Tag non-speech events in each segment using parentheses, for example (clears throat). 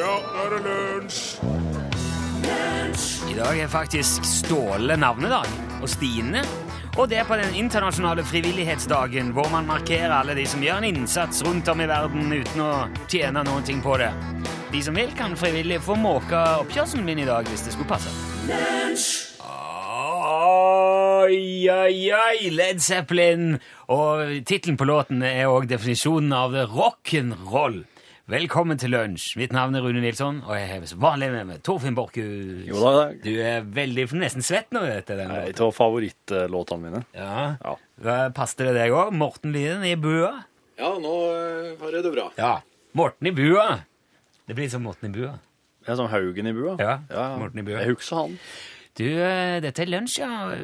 Ja, nå er det lunsj! I dag er faktisk Ståle navnedag, og Stine. Og det er på den internasjonale frivillighetsdagen, hvor man markerer alle de som gjør en innsats rundt om i verden uten å tjene noen ting på det. De som vil, kan frivillig få måka oppkjørselen min i dag, hvis det skulle passe. Oi, oi, oi, Led Zeppelin! Og tittelen på låten er òg definisjonen av rock'n'roll. Velkommen til lunsj. Mitt navn er Rune Nilsson, og jeg har som vanlig med meg Torfinn Borchhus. Jo da, Du er veldig nesten svett nå etter den Nei, låten. en av favorittlåtene mine. Ja. Ja. Hva Passte det deg òg? Morten Lien i bua? Ja, nå eh, har jeg det bra. Ja. Morten i bua. Det blir som Morten i bua. Ja, er sånn Haugen i bua. Ja, Morten i bua. Jeg husker han. Du, eh, dette er lunsj, ja.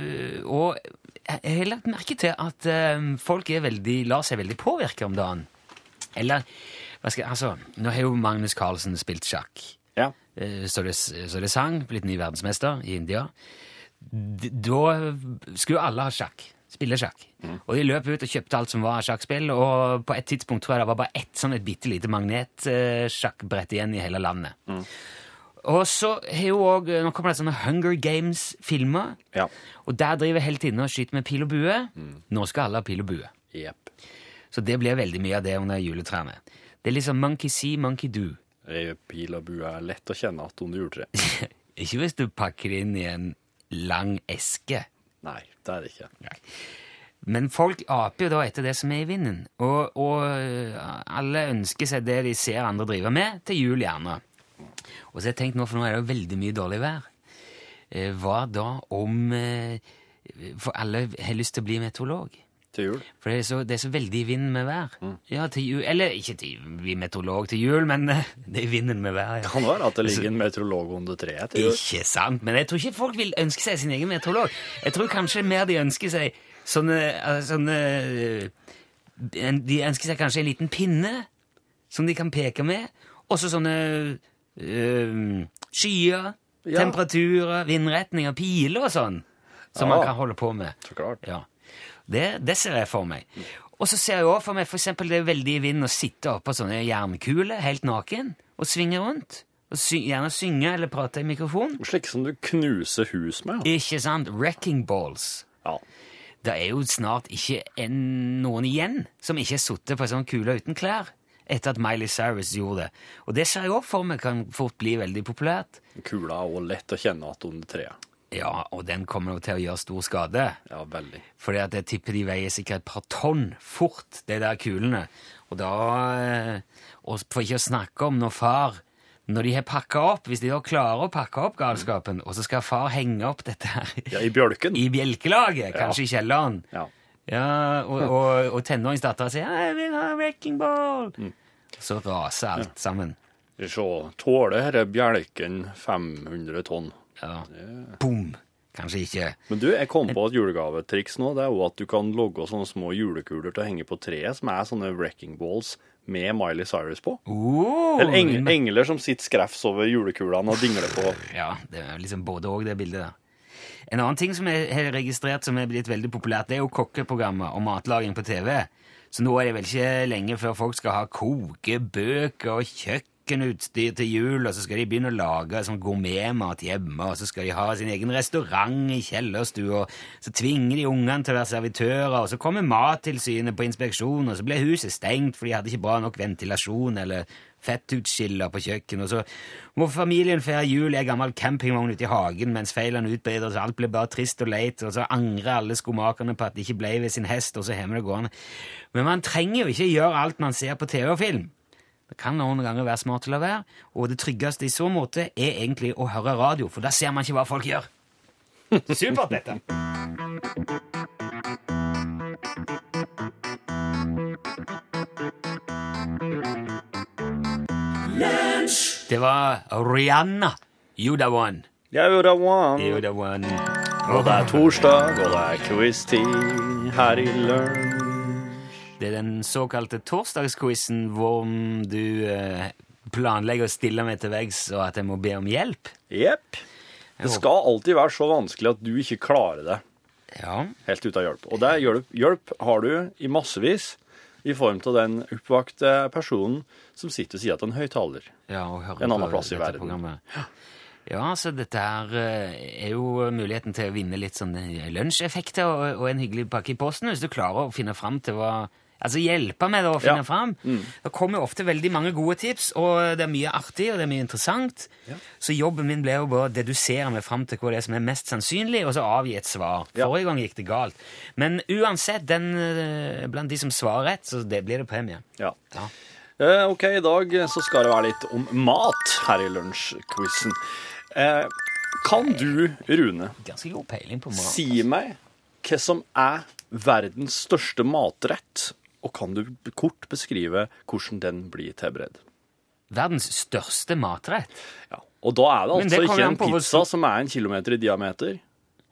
Og jeg har lagt merke til at eh, folk er veldig, lar seg veldig påvirke om dagen. Eller skal altså, Nå har jo Magnus Carlsen spilt sjakk. Ja. Eh, Så det, så det sang, blitt ny verdensmester i India. Da skulle alle ha sjakk. Spille sjakk. Og de løp ut og kjøpte alt som var sjakkspill, og på et tidspunkt tror jeg det var bare ett sånn et bitte lite magnetsjakkbrett igjen i hele landet. Og så har jo òg Nå kommer det sånne Hunger Games-filmer. Ja. Og der driver heltinnen og skyter med pil og bue. Nå skal alle ha pil og bue. Yep. Så det blir veldig mye av det under juletrærne. Det er liksom monkey see, monkey do. Ei Pil og bue er lett å kjenne at under juletreet. (laughs) Ikke hvis du pakker det inn i en lang eske. Nei, det er det ikke. Nei. Men folk aper jo da etter det som er i vinden. Og, og øh, alle ønsker seg det de ser andre drive med, til jul gjerne. Og så har jeg tenkt nå, for nå er det jo veldig mye dårlig vær. Eh, Hva da om eh, For alle har lyst til å bli meteorolog? Til jul. For det er så, det er så veldig i vinden med vær. Ja, til jul Eller ikke til meteorolog til jul, men eh, det er vinden med vær. ja. Kan være at det ligger en meteorolog under treet til jul? Ikke sant, men jeg tror ikke folk vil ønske seg sin egen meteorolog. Jeg tror kanskje mer de ønsker seg sånne, eh, sånne eh, De ønsker seg kanskje en liten pinne som de kan peke med, Også sånne øh, skyer, Ja. temperaturer, vindretninger, piler og sånn, som man kan holde på med. Så klart. Ja. Det, det ser jeg for meg. Og så ser jeg også for meg for eksempel det er veldig i vinden å sitte oppå sånne jernkuler helt naken og svinge rundt. Og sy gjerne synge eller prate i mikrofon. Slik som du knuser hus med. ja. Ikke sant? Wrecking balls. Ja. Det er jo snart ikke en, noen igjen som ikke har sittet på en sånn kule uten klær etter at Miley Cyrus gjorde det. Og det ser jeg også for meg kan fort bli veldig populært. Kula er òg lett å kjenne at under treet. Ja, og den kommer jo til å gjøre stor skade. Ja, veldig. Fordi at jeg tipper de veier sikkert et par tonn fort, de der kulene. Og da eh, Og for ikke å snakke om når far Når de har pakka opp, hvis de da klarer å pakke opp galskapen, og så skal far henge opp dette her Ja, i bjølken. (laughs) i bjelkelaget, kanskje i kjelleren Ja. Ja, og, og, og tenåringsdattera sier 'Jeg vil ha wrecking ball'. Så raser alt sammen. Vi se, tåler denne bjelken 500 tonn? Ja. Boom! Kanskje ikke. Men du, jeg kom på et julegavetriks nå. Det er jo at du kan logge sånne små julekuler til å henge på treet, som er sånne wrecking balls med Miley Cyrus på. Oh, Eller eng engler som sitter skrevs over julekulene og dingler på. Ja, det er liksom både og det bildet der. En annen ting som jeg har registrert som er blitt veldig populært, det er jo kokkeprogrammer og matlaging på TV. Så nå er det vel ikke lenge før folk skal ha kokebøker og kjøkkenutstyr til jul, og så skal de begynne å lage sånn gourmetmat hjemme, og så skal de ha sin egen restaurant i kjellerstua, og så tvinger de ungene til å være servitører, og så kommer Mattilsynet på inspeksjon, og så ble huset stengt fordi de hadde ikke bra nok ventilasjon eller fettutskiller på kjøkkenet, og så må familien feire jul i ei gammel campingvogn ute i hagen mens feilene utbedres, og alt blir bare trist og leit, og så angrer alle skomakerne på at de ikke ble ved sin hest, og så hemmer det gående. Men man trenger jo ikke gjøre alt man ser på TV og film. Det kan noen ganger være smart til å være, og det tryggeste i så måte er egentlig å høre radio, for da ser man ikke hva folk gjør. Supert, dette. Det var Rihanna. You the one. Jeg gjør one. You the one. Og det er torsdag, og det er quiz-tid her i Lunsj. Det er den såkalte torsdagsquizen hvor du eh, planlegger å stille meg til veggs, og at jeg må be om hjelp. Jepp. Det skal alltid være så vanskelig at du ikke klarer det Ja. helt uten hjelp. Og det hjelp, hjelp har du i massevis i form av den oppvakte personen som sitter ved siden av en høyttaler. Ja, og En annen plass i verden. programmet. Ja, så dette her eh, er jo muligheten til å vinne litt sånn lunsjeffekter og, og en hyggelig pakke i posten, hvis du klarer å finne fram til hva Altså hjelpe meg da å finne Ja. fram. Det kommer ofte veldig mange gode tips, og det er mye artig, og det er mye interessant. Så jobben min ble jo bare å dedusere meg fram til hva det er som er mest sannsynlig, og så avgi et svar. Ja. Forrige gang gikk det galt. Men uansett, den eh, blant de som svarer rett, så det blir det premie. Ja. Ja. Eh, ok, i dag så skal det være litt om mat her i lunsjquizen. Eh, kan du, Rune, Ganske god peiling på mat. si meg hva som er verdens største matrett, og kan du kort beskrive hvordan den blir tilberedt? Verdens største matrett. Ja. Og da er det altså det ikke en pizza som er en kilometer i diameter.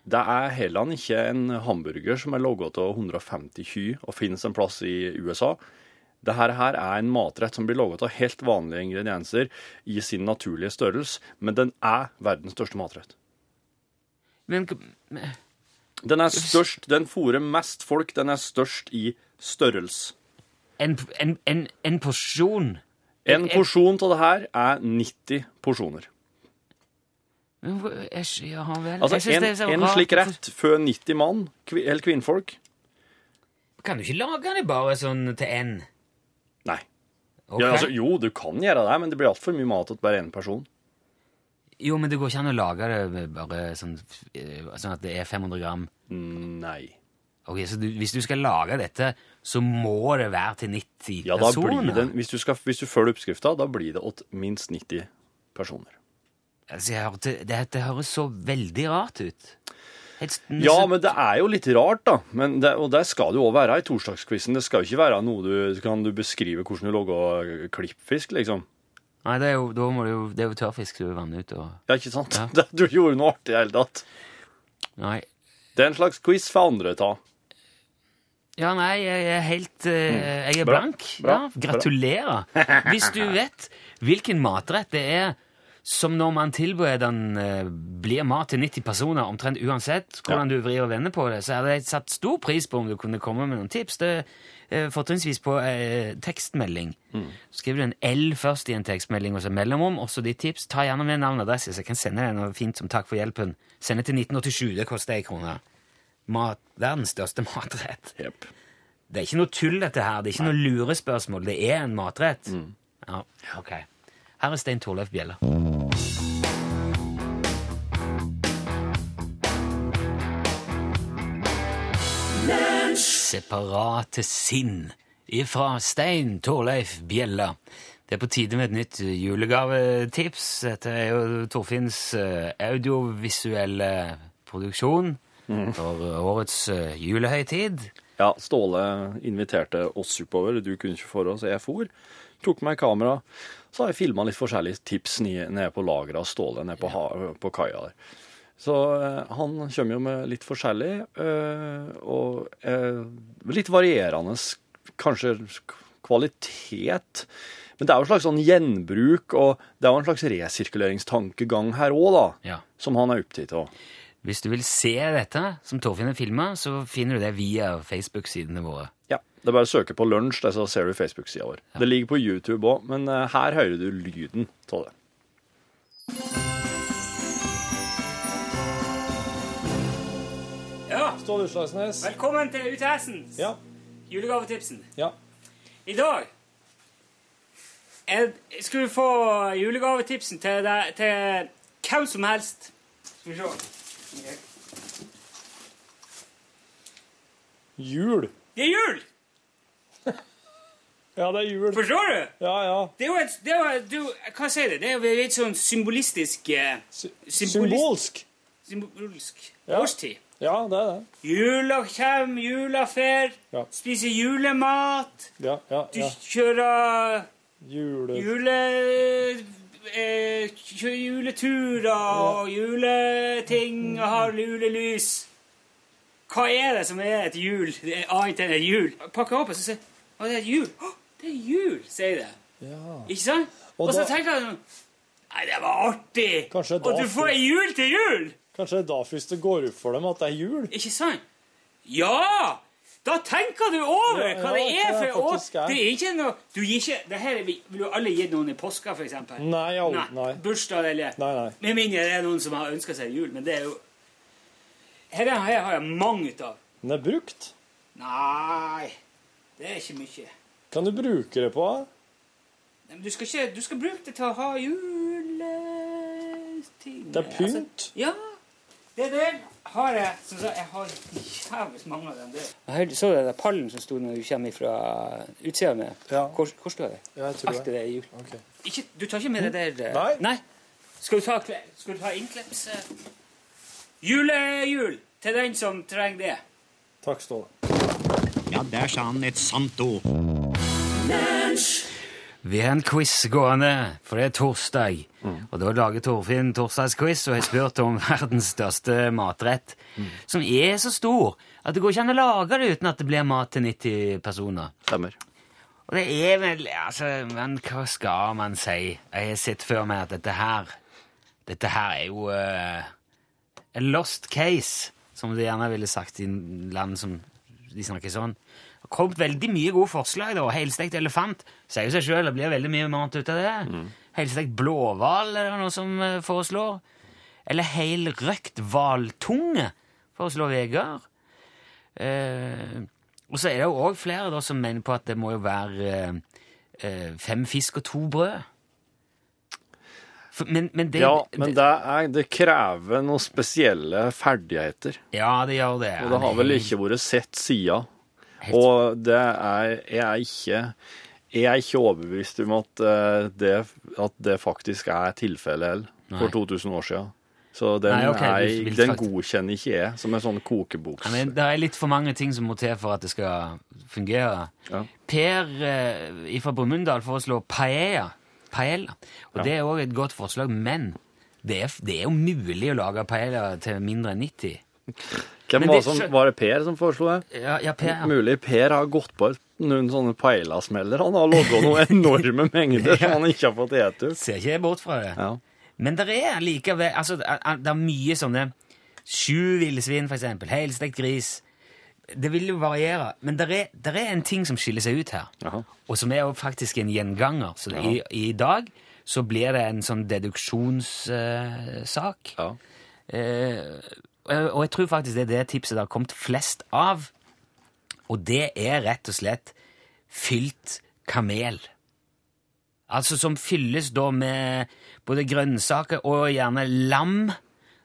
Det er heller ikke en hamburger som er laget av 150 kyr og finnes en plass i USA. Dette her er en matrett som blir laget av helt vanlige ingredienser i sin naturlige størrelse, men den er verdens største matrett. Men Den er størst, den fôrer mest folk, den er størst i størrelse. en, en, en, en porsjon En porsjon av det her er 90 porsjoner. Jeg- Ja vel. Altså en, en slik rett før 90 mann, eller kvinnfolk. Kan du ikke lage det bare sånn til én? Nei. Okay. Ja, altså, jo, du kan gjøre det, men det blir altfor mye mat til bare én person. Jo, men det går ikke an å lage det bare sånn, eh, sånn at det er 500 gram. Nei. Ok, Så du, hvis du skal lage dette, så må det være til 90 Ja, da personer? blir det, hvis du, skal, hvis du følger oppskrifta, da blir det åt minst 90 personer. Altså, hørte, det, det høres så veldig rart ut. Ja, men det er jo litt rart, da. Men det, og det skal det jo òg være i torsdagsquizen. Det skal jo ikke være noe du Kan du beskrive hvordan du lager klippfisk, liksom? Nei, det er jo, da må du jo, det er jo tørrfisk du vanner ut og Ja, ikke sant? Ja. (laughs) Du gjorde noe artig i det hele tatt. Nei. Det er en slags quiz for andre å ta. Ja, nei, jeg er helt eh, Jeg er Mm. Bra, blank. bra, ja, gratulerer. Hvis du vet hvilken matrett det er som når man tilbereder den, eh, blir mat til 90 personer, omtrent uansett hvordan du vrir og vender på det, så hadde jeg satt stor pris på om du kunne komme med noen tips. Det eh, Fortrinnsvis på eh, tekstmelding. Mm. Skriver du en L først i en tekstmelding, og så mellomrom, også ditt tips. Ta gjerne med navn og adresse, så jeg kan sende deg noe fint som takk for hjelpen. Send det til 1987. Det koster ei krone. Mat, verdens største matrett. Yep. Det er ikke noe tull, dette her. Det er ikke noe lurespørsmål. Det er en matrett. Ja, ok. Her er Stein Torleif Bjella. Separate sinn ifra Stein Torleif Bjella. Det er på tide med et nytt julegavetips. Dette er jo Torfinns eh, audiovisuelle produksjon for årets eh, julehøytid. Ja, Ståle inviterte oss oppover. Du kunne ikke for oss, jeg for. Tok med kamera. Så har jeg filma litt forskjellige tips nede på lageret av Ståle nede på, på kaia der. Så eh, han kommer jo med litt forskjellig, eh, og eh, litt varierende kanskje kvalitet. Men det er jo en slags sånn gjenbruk, og det er jo en slags resirkuleringstankegang her òg, da. Ja. Som han er opptatt av. Hvis du vil se dette som Torfinn har filma, så finner du det via Facebook-sidene våre. Ja, det er bare å søke på lunsj, så ser du Facebook-sida vår. Det ligger på YouTube òg, men eh, her hører du lyden av det. Ja, Ståle Utslagsnes. velkommen til UTS-en. Ja. Julegavetipsen. Ja. I dag jeg skal du få julegavetipsen til, deg- til hvem som helst. Skal vi se. Jul. Det er jul! (laughs) Ja, det er jul. Forstår du? Ja, ja. Det jo et, det er du, Hva sier det? Det er jo litt sånn symbolistisk eh, Sy Symbolist- Symbolsk. Symbolsk Ja. årstid. Ja, det er det. Jula kommer, jula fer, Ja. spiser julemat. Ja, ja, Du kjører Jule... jule... Eh, juleturer og juleting og har julelys. Hva er det som er et jul? Annet enn et jul. Pakker opp og så sier Å, det er et jul. Å, det er jul, sier det. Ja. Ikke sant? Og så tenker jeg Nei, det var artig! Kanskje Og du får ei jul til jul! Kanskje det er da først det går opp for dem at det er jul? Ikke sant? Ja! Da tenker du over Ja, hva det er for det år. er. Det er ikke noe Du gir ikke det her er, Vil du alle gi noen i påska, eksempel? Nei, al- nei. Bursdag eller Nei, nei. Med mindre det er noen som har ønska seg jul, men det er jo her, er- her har jeg mange av. Den er brukt. Nei, det er ikke mye. Kan du bruke det på? Nei, men du skal ikke Du skal bruke det til å ha juleting. Det er pynt. ja. Det der har jeg Som sagt, jeg har jævlig mange av dem der. Jeg så du den der pallen som sto når du kommer fra utsida med? Ja. Hvor, hvor står det? Ja, jeg tror Alt det der er jul. Okay. Ikke, du tar ikke med det der eh, Nei. Nei. Skal du ta, skal du ta innkleps Julehjul til den som trenger det. Takk, Ståle. Ja, der sa han et sant ord. Vi har en quiz gående, for det er torsdag. Og da lager Torfinn torsdagsquiz og har spurt om (laughs) verdens største matrett, som er så stor at det går ikke an å lage det uten at det blir mat til 90 personer. Stemmer. Og det er vel Altså, men hva skal man si? Jeg har sett før meg at dette her Dette her er jo uh, en lost case, som de gjerne ville sagt i land som de snakker sånn. Det har kommet veldig mye gode forslag. da. Helstekt elefant sier jo seg sjøl, det blir veldig mye mat ut av det. Helstekt blåhval er det noe som eh, foreslår. Eller helrøkt hvaltunge, foreslår Vegard. Eh, og så er det jo òg flere da, som mener på at det må jo være eh, eh, fem fisk og to brød. For, men, men det Ja, men det, er, det krever noen spesielle ferdigheter. Ja, det gjør det. Og det har vel ikke vært sett siden. Og det er Jeg er ikke jeg er ikke overbevist om at eh, det, at det faktisk er tilfellet heller, for 2000 år siden. Så den, Nei, okay, er, den godkjenner ikke jeg som en sånn kokeboks... Ja, men det er litt for mange ting som må til for at det skal fungere. Ja. Per eh, fra Brumunddal foreslår paella. paella. Og Ja. det er òg et godt forslag, men det er, det er jo mulig å lage paella til mindre enn 90. Hvem var, det- som, var det Per som foreslo det? Ja, ja Per. ja. Mulig Per har gått på noen sånne peilasmeller. Han har lodda noen (laughs) enorme mengder som han ikke har fått ete ut. Ser ikke bort fra det. Ja. Men det er likevel altså, det er- mye sånne Sju villsvin, for eksempel. Helstekt gris. Det vil jo variere. Men det er, er en ting som skiller seg ut her, Aha. og som er jo faktisk en gjenganger. Så i, i dag så blir det en sånn deduksjonssak. Ja. Eh, og jeg tror faktisk det er det tipset det har kommet flest av. Og det er rett og slett fylt kamel. Altså som fylles da med både grønnsaker og gjerne lam.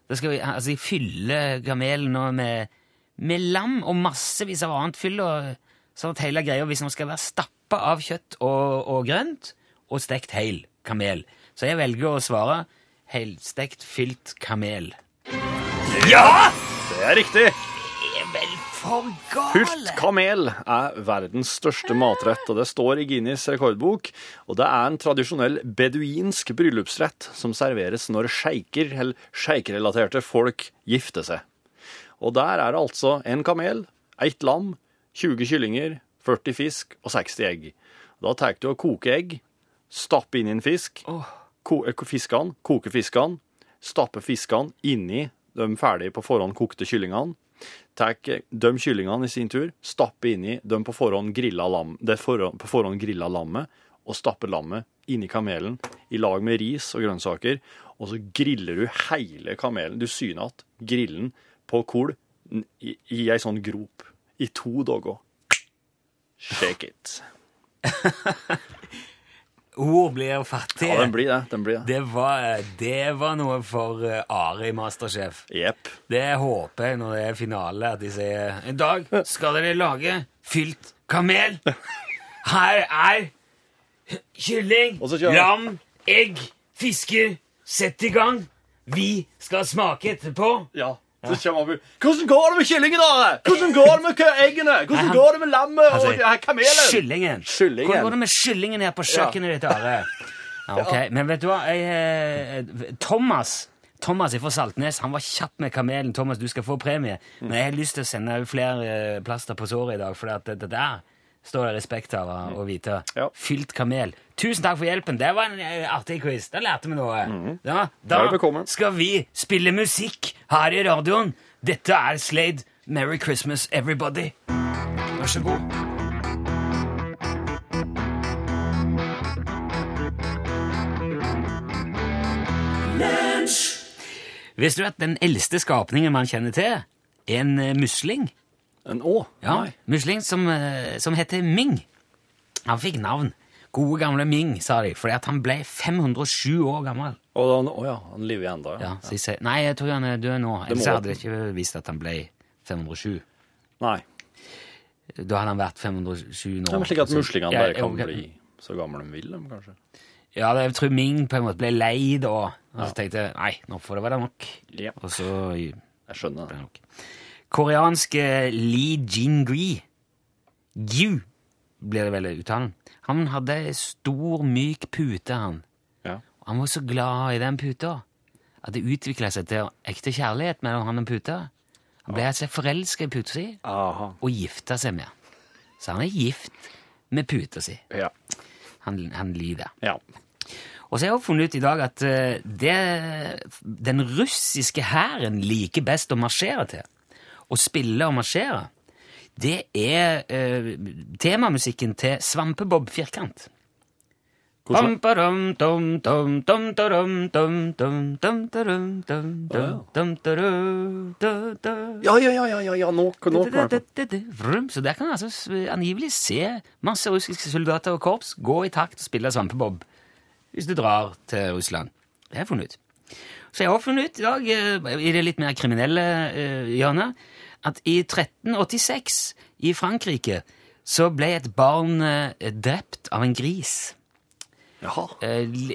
Skal altså De fyller kamelen nå med, med lam og massevis av annet fyll. og Sånn at hele greia, Hvis den skal være stappa av kjøtt og, og grønt og stekt hel kamel. Så jeg velger å svare helstekt fylt kamel. Ja! Det er riktig! Det er vel for gale. Pult kamel er verdens største matrett, og det står i Guinness rekordbok. Og det er en tradisjonell beduinsk bryllupsrett som serveres når sjeiker eller sjeikrelaterte folk gifter seg. Og der er det altså en kamel, ett lam, 20 kyllinger, 40 fisk og 60 egg. Da tar du og koker egg, stapper inn i en fisk, ko eh, fiskene, koker fiskene, stapper fiskene inni de ferdig på forhånd kokte kyllingene, tar de kyllingene i sin tur, stapper inni de på forhånd grilla, lam, forhånd, på forhånd grilla lammet, og stapper lammet inni kamelen i lag med ris og grønnsaker, og så griller du hele kamelen. Du syner at grillen på kol i, i ei sånn grop i to dager. Shake it. (laughs) Ord blir fattige. Ja, den blir det. Den blir det. Det var, det var noe for Ari Are i Masterchef. Yep. Det håper jeg når det er finale, at de sier I dag skal dere lage fylt kamel. Her er kylling, lam, egg, fisker. Sett i gang. Vi skal smake etterpå. Ja. Så kommer han Hvordan går det med kyllingen, Are?' Hvordan går det med eggene? Hvordan går det med lammet og Altså, kamelen? Kyllingen. Hvordan går det med kyllingen her på kjøkkenet ditt, Are? Ja, ok, Men vet du hva? Jeg, eh, Thomas Thomas fra Saltnes han var kjapp med kamelen. Thomas, du skal få premie. Men jeg har lyst til å sende flere eh, plaster på såret i dag, for det, det der står det respekt av å- vite. Ja. Fylt kamel. Tusen takk for hjelpen. Det var en eh, artig quiz. Da lærte vi noe. Ja, Da skal vi spille musikk her i radioen. Dette er Slade. Merry Christmas, everybody. Vær så god. Visste du at den eldste skapningen man kjenner til, er en eh, musling? En å? Ja, Nei. musling som, eh, som heter Ming. Han fikk navn. Gode gamle Ming, sa de, fordi at han ble 507 år gammel. Å, å ja, han lever ennå, ja. Ja, så jeg sier, nei, jeg tror han er død nå. Ellers hadde jeg ikke visst at han ble 507. Nei. Da hadde han vært 507 nå. Det er slik at muslingene Ja, bare kan ok. bli så gamle de vil, de, kanskje. Ja, jeg tror Ming på en måte ble lei da. Og så tenkte jeg, nei, nå får det være nok. Ja. Og så Jeg skjønner det. Koreanske Lee Jin-gui, Gyu, blir det vel uttalen. Han hadde stor, myk pute, han. Ja. Han var så glad i den puta at det utvikla seg til ekte kjærlighet mellom han og puta. Han ble altså forelska i puta si Aha. og gifta seg med. Så han er gift med puta si. Ja. Han, han lider. Ja. Og så har jeg også funnet ut i dag at eh, det den russiske hæren liker best å marsjere til, å spille og marsjere, det er eh, temamusikken til Svampebob Firkant. Hvordan-. Ja, ja, ja, ja, ja, nå, Så der kan altså angivelig se masse russiske soldater og korps gå i takt og spille svampebob hvis du drar til Russland. Det har jeg funnet ut. Så jeg har funnet ut i dag, eh, i det litt mer kriminelle eh, hjørnet, at i 1386 i Frankrike så ble et barn eh, drept av en gris. Jaha.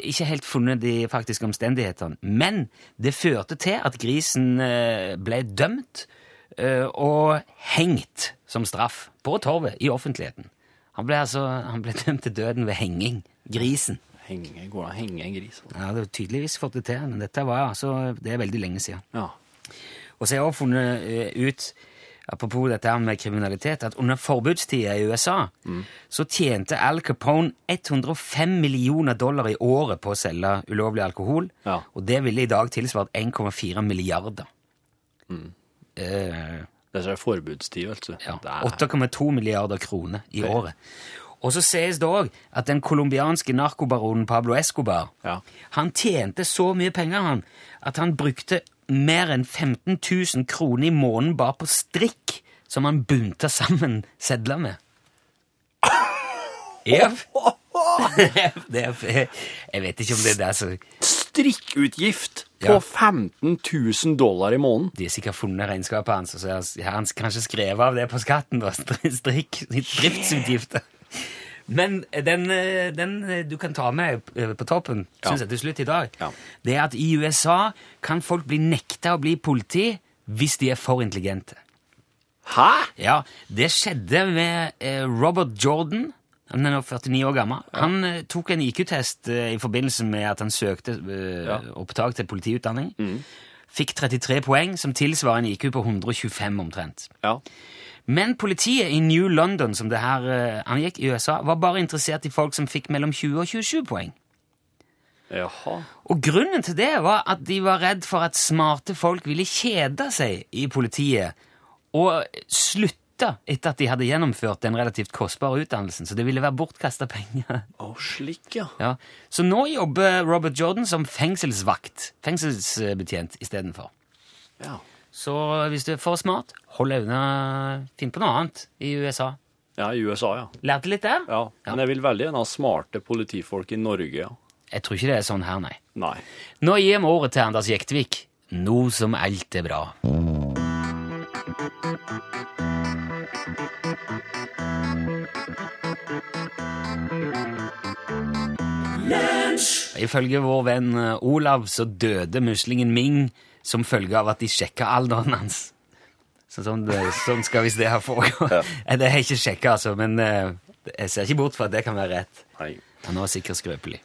Ikke helt funnet de faktiske omstendighetene. Men det førte til at grisen ble dømt og hengt som straff på torvet i offentligheten. Han ble altså han ble dømt til døden ved henging. Grisen. Henge, går det an å henge en gris? Ja, det har tydeligvis fått det til, men dette var altså Det er veldig lenge siden. Ja. Og så har jeg også funnet eh, ut, apropos dette her med kriminalitet, at under forbudstida i USA så tjente Al Capone 105 millioner dollar i året på å selge ulovlig alkohol. Ja. Og det ville i dag tilsvart 1,4 milliarder. Eh, Det er forbudstid, altså. ja, er, 8,2 milliarder kroner i året. Og så sies det òg at den colombianske narkobaronen Pablo Escobar Ja. han tjente så mye penger han, at han brukte mer enn 15 000 kroner i måneden bare på strikk som han bunta sammen sedler med. (laughs) (laughs) Er- Jeg vet ikke om det er det så Strikkutgift på Ja. 15 000 dollar i måneden. De har sikkert funnet regnskapet hans, og så har han kanskje skrevet av det på skatten. da, Strikk, driftsutgifter. Men den, den du kan ta med på toppen Ja. synes jeg til slutt i dag, Ja. det er at i USA kan folk bli nekta å bli politi hvis de er for intelligente. Hæ? Ja, Det skjedde med eh, Robert Jordan. Han er nå 49 år gammel. Han eh, tok en IQ-test eh, i forbindelse med at han søkte Ja. opptak til politiutdanning. Fikk 33 poeng, som tilsvarer en IQ på 125 omtrent. Ja. Men politiet i New London, som det her eh, angikk i USA, var bare interessert i folk som fikk mellom 20 og 27 poeng. Jaha. Og grunnen til det var at de var redd for at smarte folk ville kjede seg i politiet og slutte etter at de hadde gjennomført den relativt kostbare utdannelsen, så det ville være bortkasta penger. Oh, slik, ja. Ja. Så nå jobber Robert Jordan som fengselsvakt, fengselsbetjent istedenfor. Ja. Så hvis du er for smart, hold deg unna, finn på noe annet i USA. Ja, i USA, ja. Lærte litt der? ja. Men jeg vil veldig gjerne ha smarte politifolk i Norge, ja. Jeg tror ikke det er sånn her, nei. Nei. Nå gir vi ordet til Anders Jektvik. Nå som alt er bra. Ifølge vår venn Olav så døde muslingen Ming som følge av at de sjekka alderen hans. Så sånn, sånn skal visst det ha foregått. (laughs) Eh, Det har jeg ikke sjekka, altså, men eh, jeg ser ikke bort fra at det kan være rett. Nei. Han var sikkert skrøpelig.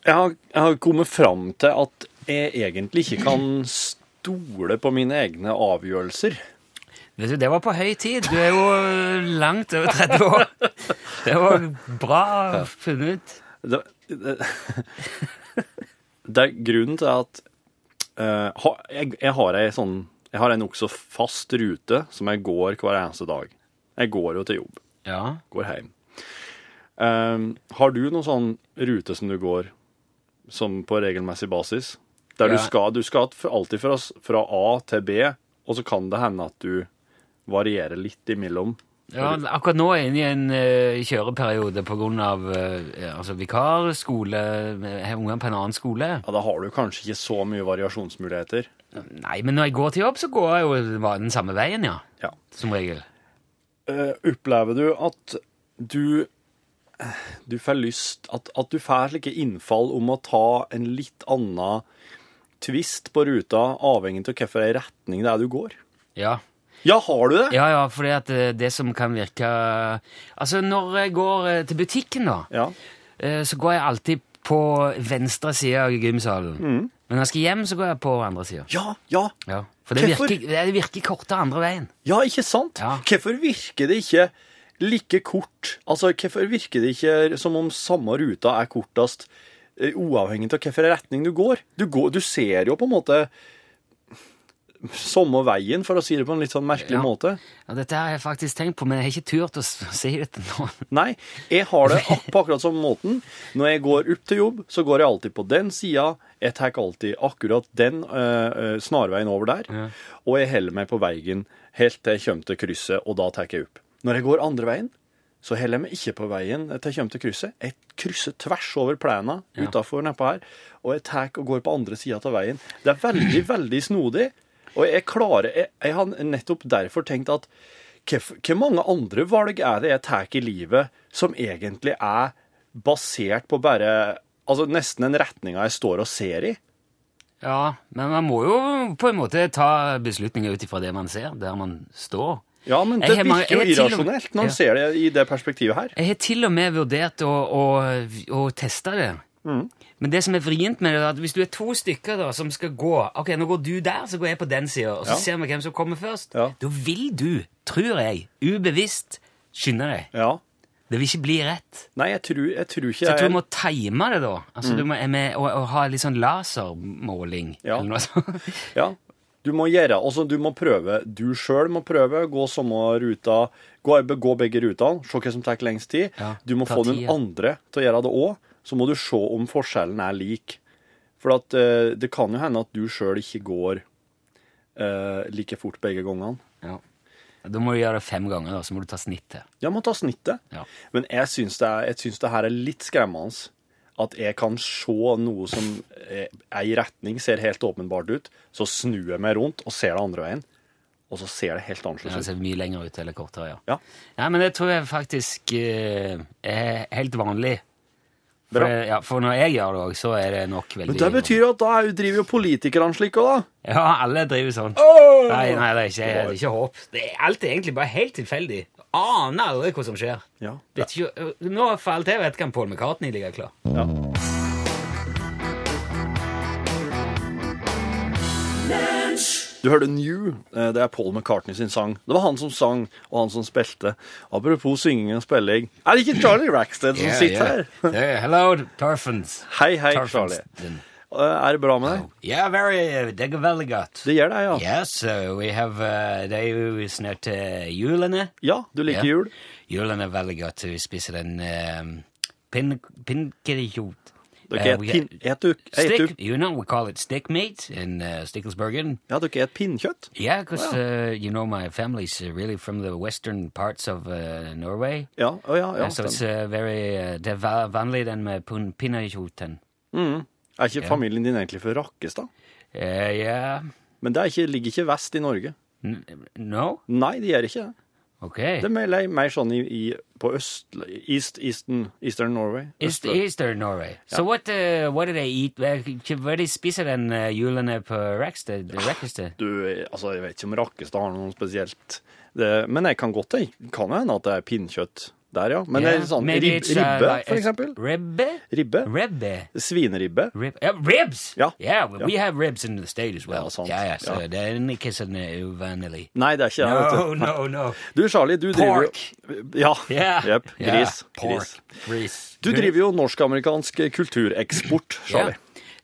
Jeg har, jeg har kommet fram til at jeg egentlig ikke kan stole på mine egne avgjørelser. Vet du, Det var på høy tid. Du er jo langt over 30 år. Det var bra funnet ut. Det, det, (laughs) det er grunnen til at eh, jeg, jeg har ei sånn Jeg har ei nokså fast rute som jeg går hver eneste dag. Jeg går jo til jobb. Ja. Går hjem. Ehm, har du noen sånn rute som du går som på regelmessig basis? Der Ja. du skal, du skal alltid fra, fra A til B, og så kan det hende at du varierer litt imellom. Ja. Akkurat nå er jeg inne i en uh, kjøreperiode av eh, altså vikarskole. Har ungene på en annen skole. Ja, Da har du kanskje ikke så mye variasjonsmuligheter. Nei, men når jeg går til jobb, så går jeg jo den samme veien, ja. Ja. Som regel. Uh, opplever du at du du får lyst at, at du får slike innfall om å ta en litt annen twist på ruta, avhengig av hvilken retning det er du går? Ja. Ja, har du det? Ja, ja, for det, eh, det som kan virke Altså, når jeg går eh, til butikken, da, Ja. eh, så går jeg alltid på venstre side av gymsalen. Men når jeg skal hjem, så går jeg på andre sida. Ja, ja. Ja. For det Hvorfor? virker, det virker kortere andre veien. Ja, ikke sant? Ja. Hvorfor virker det ikke like kort? Altså, hvorfor virker det ikke som om samme ruta er kortest, uavhengig av hvilken retning du går? Du, går? du ser jo på en måte samme veien, for å si det på en litt sånn merkelig Ja. måte. Ja, dette har jeg faktisk tenkt på, men jeg har ikke turt å (laughs) si det til noen. Nei, jeg har det på akkurat samme måten. Når jeg går opp til jobb, så går jeg alltid på den sida. Jeg tar alltid akkurat den øh, snarveien over der. Ja. Og jeg holder meg på veien helt til jeg kommer til krysset, og da tar jeg opp. Når jeg går andre veien, så holder jeg meg ikke på veien til jeg kommer til krysset. Jeg krysser tvers over plena Ja. utafor nedpå her, og jeg tar og går på andre sida av veien. Det er veldig, veldig snodig. Og jeg klarer Jeg, jeg har nettopp derfor tenkt at hvor mange andre valg er det jeg tar i livet som egentlig er basert på bare Altså nesten den retninga jeg står og ser i? Ja, men man må jo på en måte ta beslutninger ut ifra det man ser, der man står. Ja, men det virker jo irrasjonelt når Ja. ser det i det perspektivet her. Jeg har til og med vurdert å, å, å teste det. Mm. Men det som er vrient med det, er at hvis du er to stykker da, som skal gå Ok, nå går du der, så går jeg på den sida, og så Ja. ser vi hvem som kommer først. Ja. Da vil du, tror jeg, ubevisst skynde deg. Ja. Det vil ikke bli rett. Nei, jeg tror, jeg tror ikke Så jeg tror du må time det, da. Altså, du må med, og, og ha litt sånn lasermåling. Ja. Eller noe sånt. (laughs) Ja. Du må gjøre, altså du må prøve, du sjøl må prøve, gå samme ruta, gå, gå begge rutene, se hva som tar lengst tid. Ja, du må få få den tida. andre til å gjøre det òg, så må du se om forskjellen er lik. For at, eh, det kan jo hende at du sjøl ikke går eh, like fort begge gangene. Ja. Da må du gjøre det fem ganger, da, så må du ta snittet. Ja, må ta snittet. Ja. Men jeg syns det, er- jeg syns det her er litt skremmende. At jeg kan se noe som er er i retning, ser helt åpenbart ut, så snur jeg meg rundt og ser det andre veien, og så ser det helt Ja, annerledes det ser mye lenger ut eller kortere, ja. Ja. Ja, men det tror jeg faktisk eh, er helt vanlig. For, det- ja, for når jeg gjør det òg, så er det nok veldig Men det betyr jo at da er driver jo politikerne slik òg, da. Ja, alle driver sånn. Oh! Nei, nei, det er ikke, det er ikke håp. Det er, alt er egentlig bare helt tilfeldig. Aner aldri hva som skjer. Ja. Vet ikke, øh, nå for alt jeg vet, kan Paul McCartney ligge klar. ja. Du hørte New. eh, Det er Paul McCartney sin sang. Det var han som sang, og han som spilte. Apropos synging og spilling. Er det ikke Charlie Rackstead som sitter her? yeah, hello, Torfens. Hei, hei, Torfens. Charlie. Eh, Er det bra med deg? Yeah, very, uh, det går veldig godt. Det gjør det, ja. Yes, uh, we have, uh, det er jo snart uh, julene. Ja, du liker yeah. jul? Julen er veldig godt. Vi spiser en uh, pin. Dere Uh, pin... Et du... Et du... Stick, you know, we call it stick meat in uh, Stickelsbergen. Ja, dere et pinnkjøtt? Yeah, because uh, you know my family's uh, really from the western parts of uh, Norway. Ja, oh, ja, ja. Uh, so it's uh, very uh, det er vanlig den med pun- Mm. Er ikke familien din egentlig fra Rakkestad? Uh, yeah, Men det ikke, ligger ikke vest i Norge. N no? Nei, de gjør ikke det. Okay. Det er mer, mer sånn i, i, på øst... East, Eastern, Eastern Norway. East, eastern Norway. So what uh, what do they eat? Hva spiser de spiser den uh, julene på Rackstead? Rackstead? Du, altså, jeg vet ikke om Rakkestad har noe spesielt. Det, men jeg kan godt det. Kan hende at det er pinnkjøtt der, ja. Men er sånn rib, uh, ribbe, like- for eksempel. Ribbe? Ribbe. Ribbe. Svineribbe. Rib yeah, ribs! Ja. Yeah, we- Ja. we have ribs in the state as well. Ja, sant. Ja, ja, så Ja. det er ikke sånn uh, uvanlig. Nei, det er ikke det. No, no, no. Du, Charlie, du driver Pork. jo Ja. Yeah. Jepp. Yeah, Gris. Pork. Gris. Gris. Du driver jo norsk-amerikansk kultureksport, Charlie.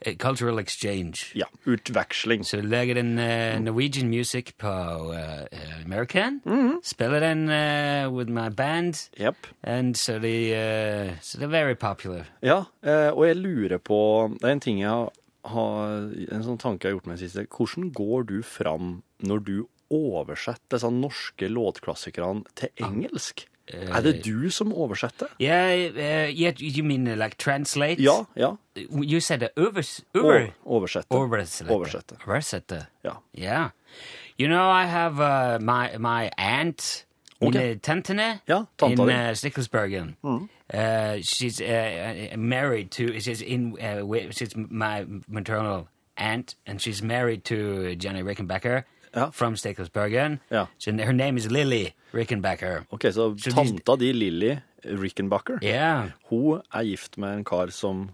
Uh, cultural exchange. Ja. Utveksling. Så du lager den uh, Norwegian music på uh, American. Mm-hmm. Spiller den uh, with my band. Yep. And so they, uh, so they're very popular. Ja, eh, og jeg lurer på Det er en ting jeg har, har En sånn tanke jeg har gjort meg i det siste. Hvordan går du fram når du oversetter disse norske låtklassikerne til engelsk? Er det du som oversetter? Yeah, uh, yeah. You mean uh, like translate? Ja, ja. You said uh, overs, over, Oversette. oversette. Oversette. Oversette. Ja. Yeah. You know, I have uh, my my aunt, Okay. mine tantene, Ja, tanta in uh, Stickelsbergen. Uh, she's uh, uh, married to. She's in. Uh, she's my maternal aunt, and she's married to Johnny Rickenbacker Ja. from Stickelsbergen. Ja. So her name is Lily Rickenbacker. Ok, så so tanta di, Lily Rickenbacker, Yeah, hun er gift med en kar som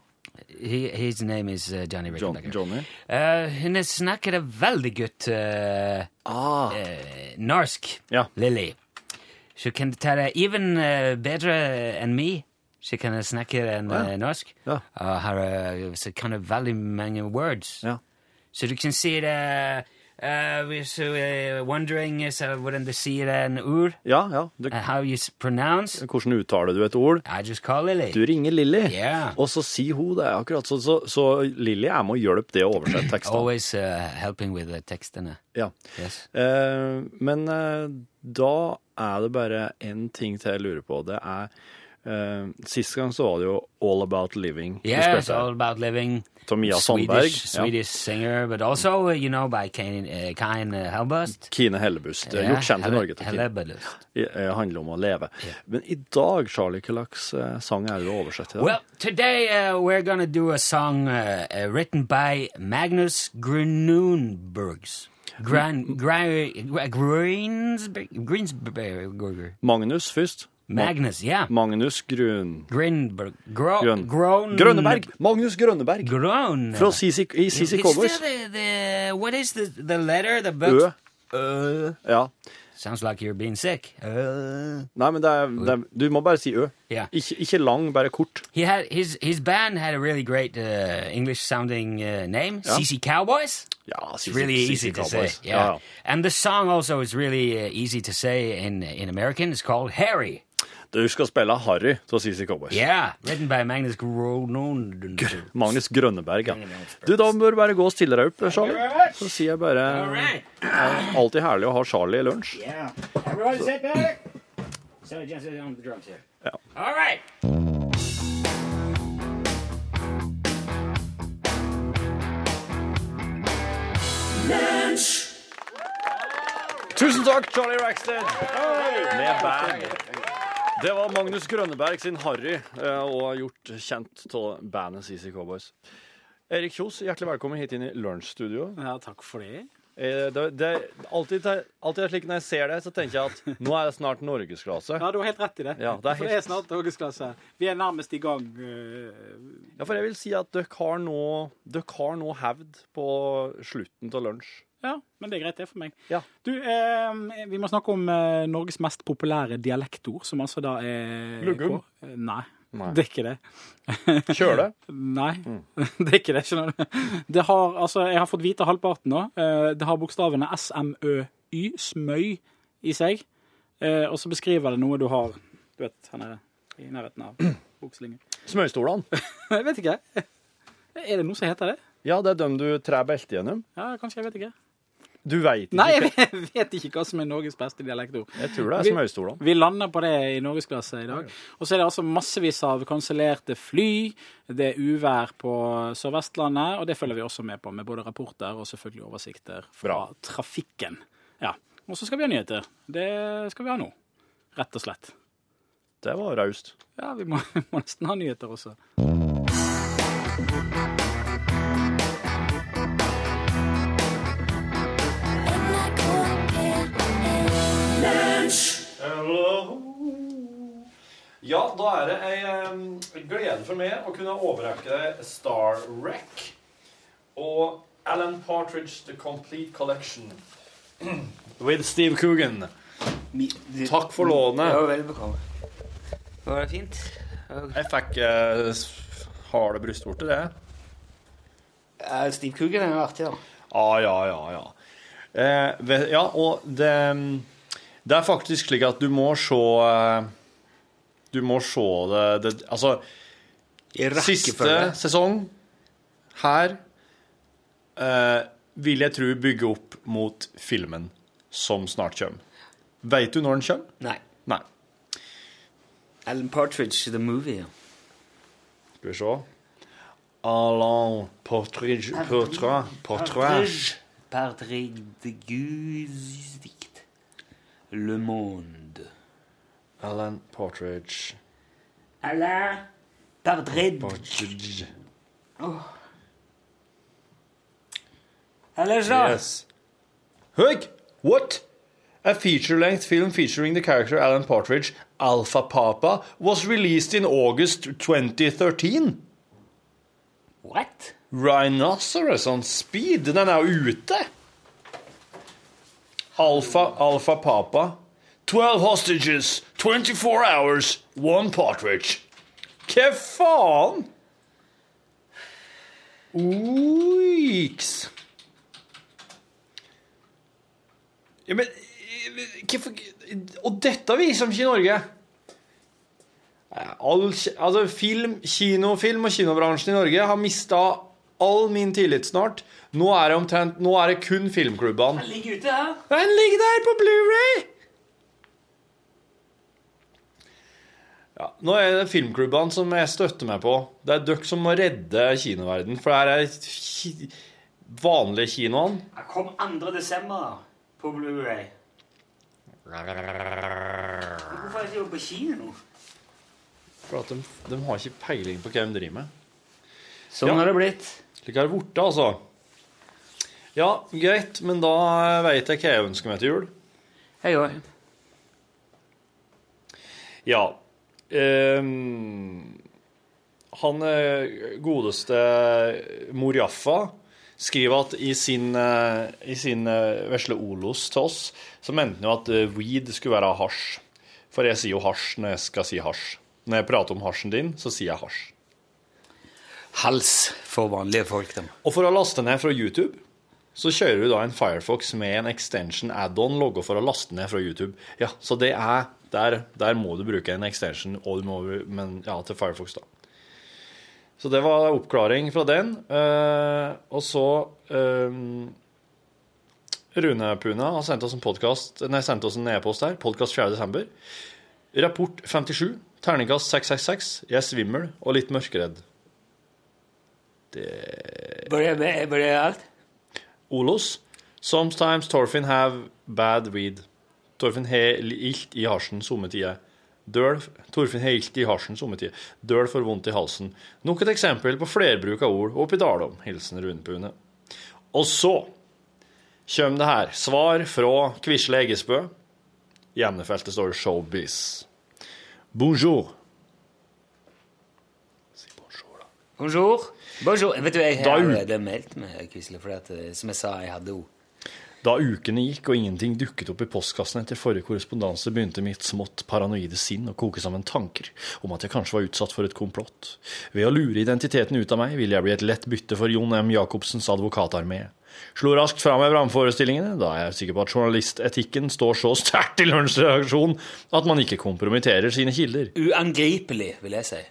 he, his name is uh, Johnny John, Rickenbacker. Johnny. Uh, hun snakker veldig godt uh, Ah, eh, norsk, Ja. Lily. Så kan ta det even eh, bedre enn meg. Så kan jeg snakke en, Ja. eh, norsk. Ja. Eh, så kan jeg veldig mange words. ja. Så du kan si det uh, du er wondering så hvordan du sier en ord, Ja, ja. Du, uh, how you pronounce, hvordan uttaler du et ord? I just call Lily. Du ringer Lilly, yeah. og så sier hun det. akkurat Så, så, så Lilly er med og hjelpe det å oversette (coughs) tekstene. Always uh, helping with the tekstene. Ja. Yes. Eh, men eh, da er det bare én ting til jeg lurer på. Det er Uh, Sist gang så var det jo All About Living. spilte. all about living. Til Mia Sandberg. Swedish, Ja. Swedish singer, but also, uh, you know, by Kine, uh, uh, Hellbust. Kine Hellebust. Ja, gjort kjent i Norge. til Kine. Det eh, handler om å leve. Men i dag, Charlie, hva slags eh, sang er det du oversetter? til? Well, today uh, we're gonna do a song uh, written by Magnus Grununbergs. Gran, Gra, Greensberg, Greensberger. Magnus først. Magnus, ja. Magnus Grun... Grinberg. Gro, Grøn. Grown. Grønneberg! Magnus Grønneberg! Grown. Fra CC, i CC Cowboys. what is the, the letter? The Ø. Uh, Ja. sounds like you're being sick. Uh. Nei, men det er, det er, du må bare si Ø. Yeah. Ikke, ikke lang, bare kort. He had his his band had a really great uh, English sounding uh, name, Yeah. CC Cowboys. Ja, CC, really easy to say. Cowboys. Yeah. Ja, ja. And the song also is really uh, easy to say in in American. It's called Harry. Du skal spille Harry til CC Cowboys. Yeah, written by Magnus Gronon. Magnus Grønneberg, ja. Du, da bør du bare gå og stille deg opp, Charlie. Så sier jeg bare eh, Alltid herlig å ha Charlie i lunsj. Yeah. Everybody sit back. So just on the drums here. Ja. All right. Tusen takk, Charlie Rackstead. Med band. Det var Magnus Grønneberg sin Harry, eh, og gjort kjent av bandet CC Cowboys. Erik Kjos, hjertelig velkommen hit inn i lunsjstudio. Ja, takk for det. Eh, Det, det, alltid, alltid slik når jeg ser det, så tenker jeg at nå er det snart norgesklasse. Ja, du har helt rett i det. Ja, det er For det er snart norgesklasse. Vi er nærmest i gang. eh, Ja, for jeg vil si at dere har nå, dere har nå hevd på slutten av lunsj. Ja, men det er greit, det for meg. Ja. Du, eh, vi må snakke om eh, Norges mest populære dialektord, som altså da er Lugum? Eh, Nei, Nei. det er ikke det. (laughs) Kjøle. Nei, (laughs) det er ikke det. skjønner du. Det har, altså, jeg har fått vite halvparten nå. Eh, Det har bokstavene SMØY, smøy, i seg. Eh, Og så beskriver det noe du har du vet, her nede i nærheten av bokslingen. (clears throat) Smøystolene. (laughs) Jeg vet ikke. Er det noe som heter det? Ja, det er dem du trær beltet gjennom. Ja, kanskje, jeg vet ikke. Du veit ikke. Nei, jeg vet- ikke hva som er Norges beste dialektord. Jeg tror det er Vi- smøystolene. Vi lander på det i norgesklasse i dag. Og så er det altså massevis av kansellerte fly. Det er uvær på Sør-Vestlandet, og det følger vi også med på, med både rapporter og selvfølgelig oversikter fra Bra. trafikken. Ja. Og så skal vi ha nyheter. Det skal vi ha nå. Rett og slett. Det var raust. Ja, vi må, (laughs) må nesten ha nyheter også. Ja, da er det ei glede for meg å kunne overrekke deg Star Wreck og Alan Partridge The Complete Collection (clears throat) with Steve Coogan. Takk for lånet. Ja, veldig bekomme. Var det fint? Jeg fikk uh, harde brystvorter, det. Uh, Steve Coogan er jo artig, da. Ja, ja, ja, ja. Uh, ja, og det Det er faktisk slik at du må se Du må se det, det Altså, siste sesong her eh, vil jeg tro bygge opp mot filmen som snart kommer. Veit du når den kommer? Nei. Nei. Alan Partridge, the movie. Skal vi se. Alain Partridge Portrait Partridge Partridge Guzdikt. Le Monde. Alan Partridge Alain Partridge. Partridge Eller så. Yes. Høg! What? A feature-length film featuring the character Alan Partridge, Alpha Papa, was released in August 2013. What? Rhinoceros on speed. Den er jo ute. Alfa, Alfa Papa. 12 hostages, 24 hours, one partridge. Hva faen? Oiks. Ja, men eh, hvorfor Og dette viser de ikke i Norge. All, altså film, kinofilm og kinobransjen i Norge har mista all min tillit snart. Nå er det, omtrent, nå er det kun filmklubbene. Ligger ute her. Den ligger der på Blu-ray! Ja, nå er det filmklubbene som jeg støtter meg på. Det er dere som må redde kinoverden, for det her er ki vanlige kinoene. Jeg kom 2. desember på Blu-ray. Hvorfor er jeg ikke på kino? For at de, de har ikke peiling på hva de driver med. Sånn Ja. har det blitt. Slik har det blitt, altså. Ja, greit, men da veit jeg hva jeg ønsker meg til jul. Jeg òg. Ja. Ehm, han eh, godeste Mor Jaffa skriver at i sin, eh, i sin eh, vesle olos til oss, så mente han jo at weed skulle være hasj. For jeg sier jo hasj når jeg skal si hasj. Når jeg prater om hasjen din, så sier jeg hasj. Hals for vanlige folk, dem. Og for å laste ned fra YouTube, så kjører du da en Firefox med en extension add-on logga for å laste ned fra YouTube. Ja, så det er Der, der må du bruke en extension, og du må, men ja, til Firefox, da. Så det var oppklaring fra den. Eh, og så eh, Rune Puna har sendt oss en podcast, nei, sendt oss en e-post her. Podkast 4.12. Rapport 57. Terningkast 666. Jeg er svimmel og litt mørkeredd. Det, var det alt? Olos. Sometimes Torfinn have bad weed. Torfinn har ilt i hasjen somme tider. Døl, Torfinn har ilt i hasjen somme tider. Døl får vondt i halsen. Nok et eksempel på flerbruk av ord oppi dalom. Hilsen Rune Pune. Og så kommer det her. Svar fra Quisle Eggesbø. I emnefeltet står det 'showbiz'. Bonjour. Si bonjour, da. Bonjour. Bonjour. Vet du, jeg har meldt meg, Quisle, for eh, som jeg sa, jeg hadde henne. Da ukene gikk og ingenting dukket opp i postkassen etter forrige korrespondanse, begynte mitt smått paranoide sinn å koke sammen tanker om at jeg kanskje var utsatt for et komplott. Ved å lure identiteten ut av meg ville jeg bli et lett bytte for Jon M. Jacobsens advokatarmé. Slo raskt fra meg vrangforestillingene, da jeg er sikker på at journalistetikken står så sterkt i lunsjreaksjonen at man ikke kompromitterer sine kilder. Uangripelig, vil jeg si.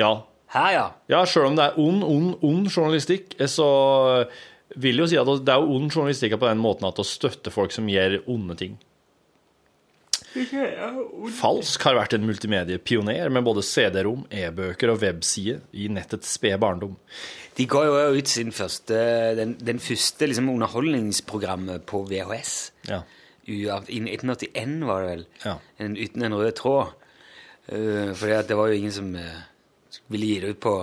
Ja, Her, ja. ja, sjøl om det er ond, ond, ond journalistikk, så vil jo si at det er jo ond journalistikk på den måten at å støtte folk som gjør onde ting. Falsk har vært en multimediepioner med både CD-rom, e-bøker og webside i nettets spede barndom. De ga jo ut sin første, den, den første liksom, underholdningsprogrammet på VHS. Ja. I 1981 var det vel. Ja. En, uten en rød tråd. Uh, for det var jo ingen som uh, ville gi det ut på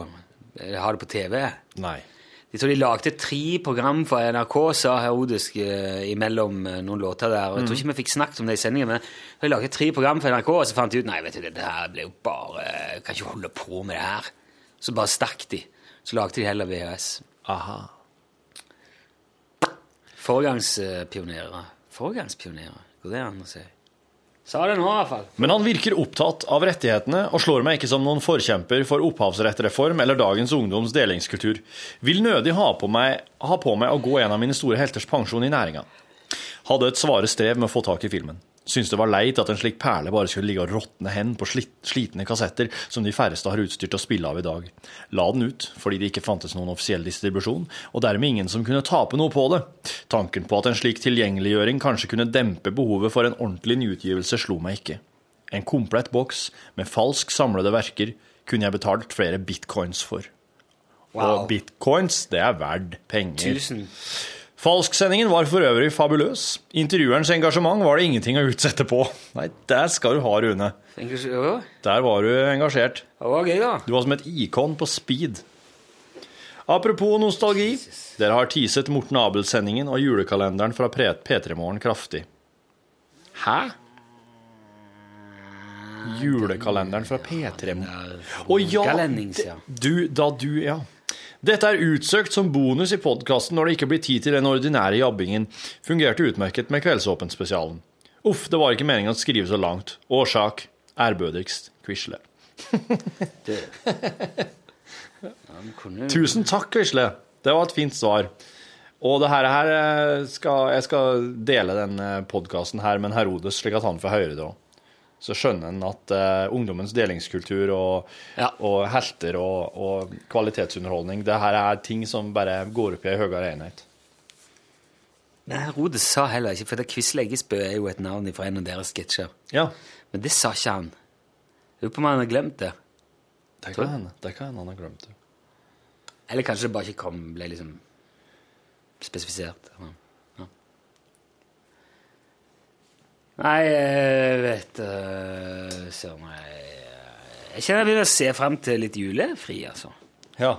eh, ha det på TV. Nei. Jeg tror de lagde tre program for NRK, sa Herodisk eh, imellom eh, noen låter der. og Jeg tror ikke vi fikk snakket om det i sendingen, men de lagde tre program for NRK, og så fant de ut nei, vet du, det her ble jo bare Jeg kan ikke holde på med det her. Så bare stakk de. Så lagde de heller VHS. Aha. Foregangspionerer. Foregangspionerer, går det an å si? Sa det nå, i hvert fall. Men han virker opptatt av rettighetene og slår meg ikke som noen forkjemper for opphavsrettreform eller dagens ungdoms delingskultur. Vil nødig ha på meg, ha på meg å gå en av mine store helters pensjon i næringa. Hadde et svare strev med å få tak i filmen. Syntes det var leit at en slik perle bare skulle ligge og råtne hen på slitne kassetter som de færreste har utstyr til å spille av i dag. La den ut, fordi det ikke fantes noen offisiell distribusjon, og dermed ingen som kunne tape noe på det. Tanken på at en slik tilgjengeliggjøring kanskje kunne dempe behovet for en ordentlig nyutgivelse, slo meg ikke. En komplett boks med falsk samlede verker kunne jeg betalt flere bitcoins for. Wow. Og bitcoins, det er verdt penger. Tusen. Falsksendingen var for øvrig fabuløs. Intervjuerens engasjement var det ingenting å utsette på. Nei, der skal du ha, Rune. Der var du engasjert. Det var gøy, da. Du var som et ikon på speed. Apropos nostalgi. Dere har teaset Morten Abel-sendingen og julekalenderen fra P3 Morgen kraftig. Hæ? Julekalenderen fra P3 Morgen. Å! Ja. Du, da du, ja. Dette er utsøkt som bonus i podkasten når det ikke blir tid til den ordinære jabbingen. Fungerte utmerket med Kveldsåpen-spesialen. Uff, det var ikke meningen å skrive så langt. Årsak ærbødigst Quisle. (laughs) Tusen takk, Quisle. Det var et fint svar. Og det her, her eh, skal, jeg skal dele den podkasten her med en Herodes, slik at han får høre det òg. Så skjønner en at uh, ungdommens delingskultur og, Ja. og helter og, og kvalitetsunderholdning, det her er ting som bare går opp i ei høyere enhet. Nei, Rode sa heller ikke, for det Quisle Eggesbø er jo et navn fra en av deres sketsjer. Ja, Men det sa ikke han. Lurer på om han har glemt det. det kan hende. Det kan hende han har glemt det. Eller kanskje det bare ikke kom, ble liksom spesifisert. Ja. Nei, jeg vet uh, Søren jeg, jeg kjenner jeg begynner å se frem til litt julefri, altså. Ja.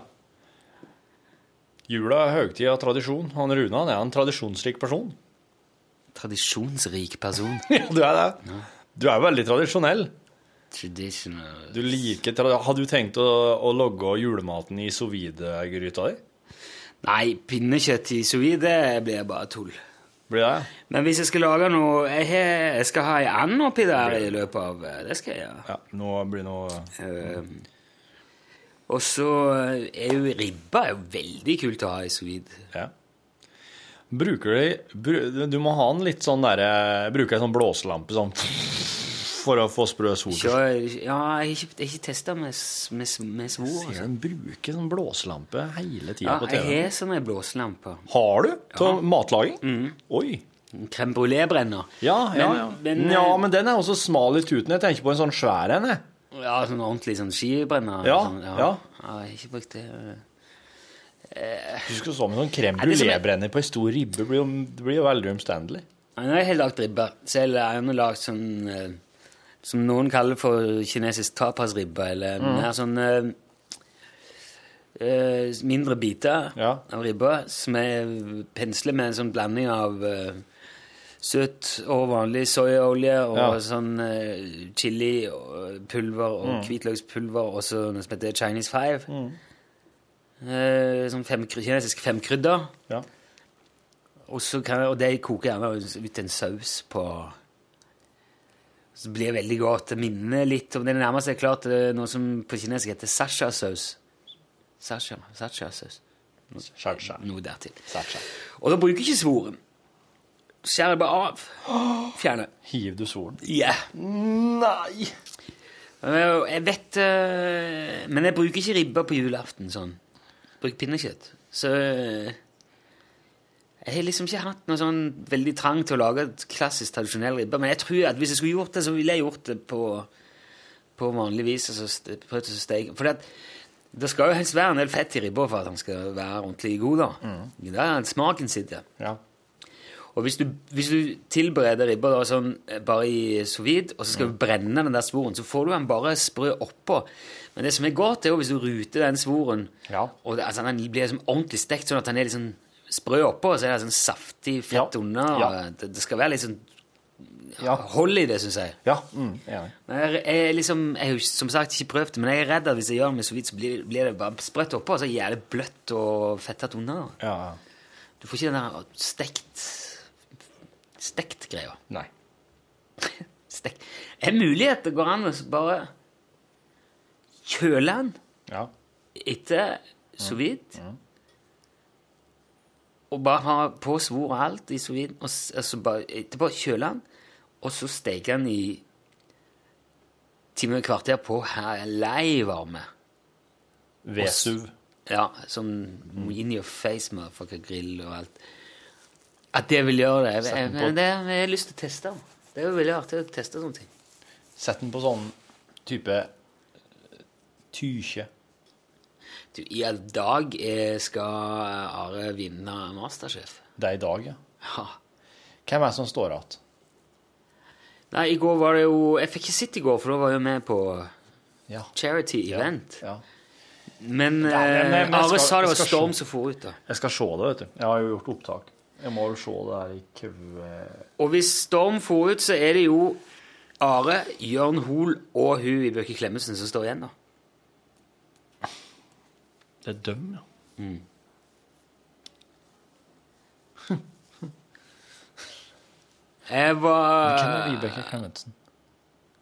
Jula er høytid av tradisjon. Han Rune han er en tradisjonsrik person. Tradisjonsrik person. (laughs) Ja, du er det. Du er veldig tradisjonell. Traditional Du liker tra Har du tenkt å, å logge julematen i sous vide-gryta di? Nei, pinnekjøtt i sous vide blir bare tull. Blir det? Men hvis jeg skal lage noe Jeg, jeg skal ha ei and oppi der i løpet av Det skal jeg gjøre. Ja, nå blir noe Uh, og så er jo ribba er jo veldig kult å ha i sous. Ja. Bruker du Du må ha en litt sånn derre Bruker ei sånn blåselampe sånn for å få sprø svor? Ja, jeg har ikke, jeg har ikke testa med, med, med svor. Altså. den bruker sånn blåselampe hele tida Ja, på jeg har sånne blåselamper. Har du? Til matlaging? Oi. Crème brulé-brenner. Ja, ja, ja. men, ja, eh, men den er også smal i tuten. Jeg tenker på en sånn svær en. Ja, sånn ordentlig sånn skibrenner. Ja, sånn, ja. ja. Jeg har ikke brukt det. Du skal stå med sånn crème Er er- brulé-brenner på ei stor ribbe. Det blir jo, det blir jo veldig omstendelig. Nei, Nå har jeg lagd ribber. Så jeg har lagd sånn eh, Som noen kaller for kinesisk tapasribbe, eller Mm. mer sånn eh, eh, mindre biter Ja. av ribba som er penslet med en sånn blanding av uh, søt og vanlig soyaolje og Ja. sånn uh, chilipulver og Mm. hvitløkspulver og så noe som heter Chinese Five. Eh, sånn fem, kinesisk femkrydder. Ja. Og, så kan og det koker gjerne ut en saus på Så blir det veldig godt. Det minner litt om det nærmeste er klart er noe som på kinesisk heter sasha-saus. Sasha, sasha-saus. Cha-cha. Noe dertil. Cha-cha. Og da bruker jeg ikke svoren. Skjærer bare av. Fjerner. Hiver du svoren? Ja. Nei! Eh, Jeg vet eh, Men jeg bruker ikke ribba på julaften sånn. Bruker pinnekjøtt. Så eh, jeg har liksom ikke hatt noe sånn veldig trang til å lage et klassisk tradisjonell ribbe. Men jeg tror at hvis jeg skulle gjort det, så ville jeg gjort det på, på vanlig vis. Altså prøvd å steke. For det, skal jo helst være en del fett i ribba for at den skal være ordentlig god. da. Det er smaken sitter. Ja. Og hvis du, hvis du tilbereder ribba da, sånn, eh, bare i sous vide, og så skal du brenne den der svoren, så får du den bare sprø oppå. Men det som er godt, er jo hvis du ruter den svoren, Ja. og det, altså, den blir liksom ordentlig stekt, sånn at den er liksom sprø oppå, og så er det sånn saftig fett under. Ja. Det, det skal være litt sånn Ja. hold i det, syns jeg. ja. Mm, jeg, jeg, jeg, liksom, jeg har som sagt ikke prøvd det, men jeg er redd at hvis jeg gjør det med så vidt, så blir, blir det bare sprøtt oppå, og så er det bløtt og fettete under. Ja. Du får ikke den der stekt stekt greia. Nei. (laughs) Stekt. Er det mulig at det går an å bare kjøle den Ja. etter sous vide? Og bare ha på svor og alt i sous vide, og så altså bare etterpå kjøle den, og så steke den i time og et kvarter på her lei varme. Vesuv. Ja, sånn in your face, motherfucker, grill og alt. At det vil gjøre det. Jeg, jeg, det jeg har lyst til å teste. Det er jo veldig artig å teste sånne ting. Sett den på sånn type tykje. Du, I dag eh, skal Are vinne Masterchef. Det er i dag, ja. Ja. Hvem er det som står igjen? Nei, i går var det jo Jeg fikk ikke sitte i går, for da var jeg med på Ja. charity event. ja. Men, eh, men- men Are skal- sa det var storm som for ut. da. Jeg skal se det, vet du. Jeg har jo gjort opptak. Jeg må jo se det her i kveld. Og hvis Storm for ut, så er det jo Are, Jørn Hoel og hun i Bøke Klemetsen som står igjen, da. Det er døm, ja. (laughs) Jeg var Hvem er Vibeke Klemetsen?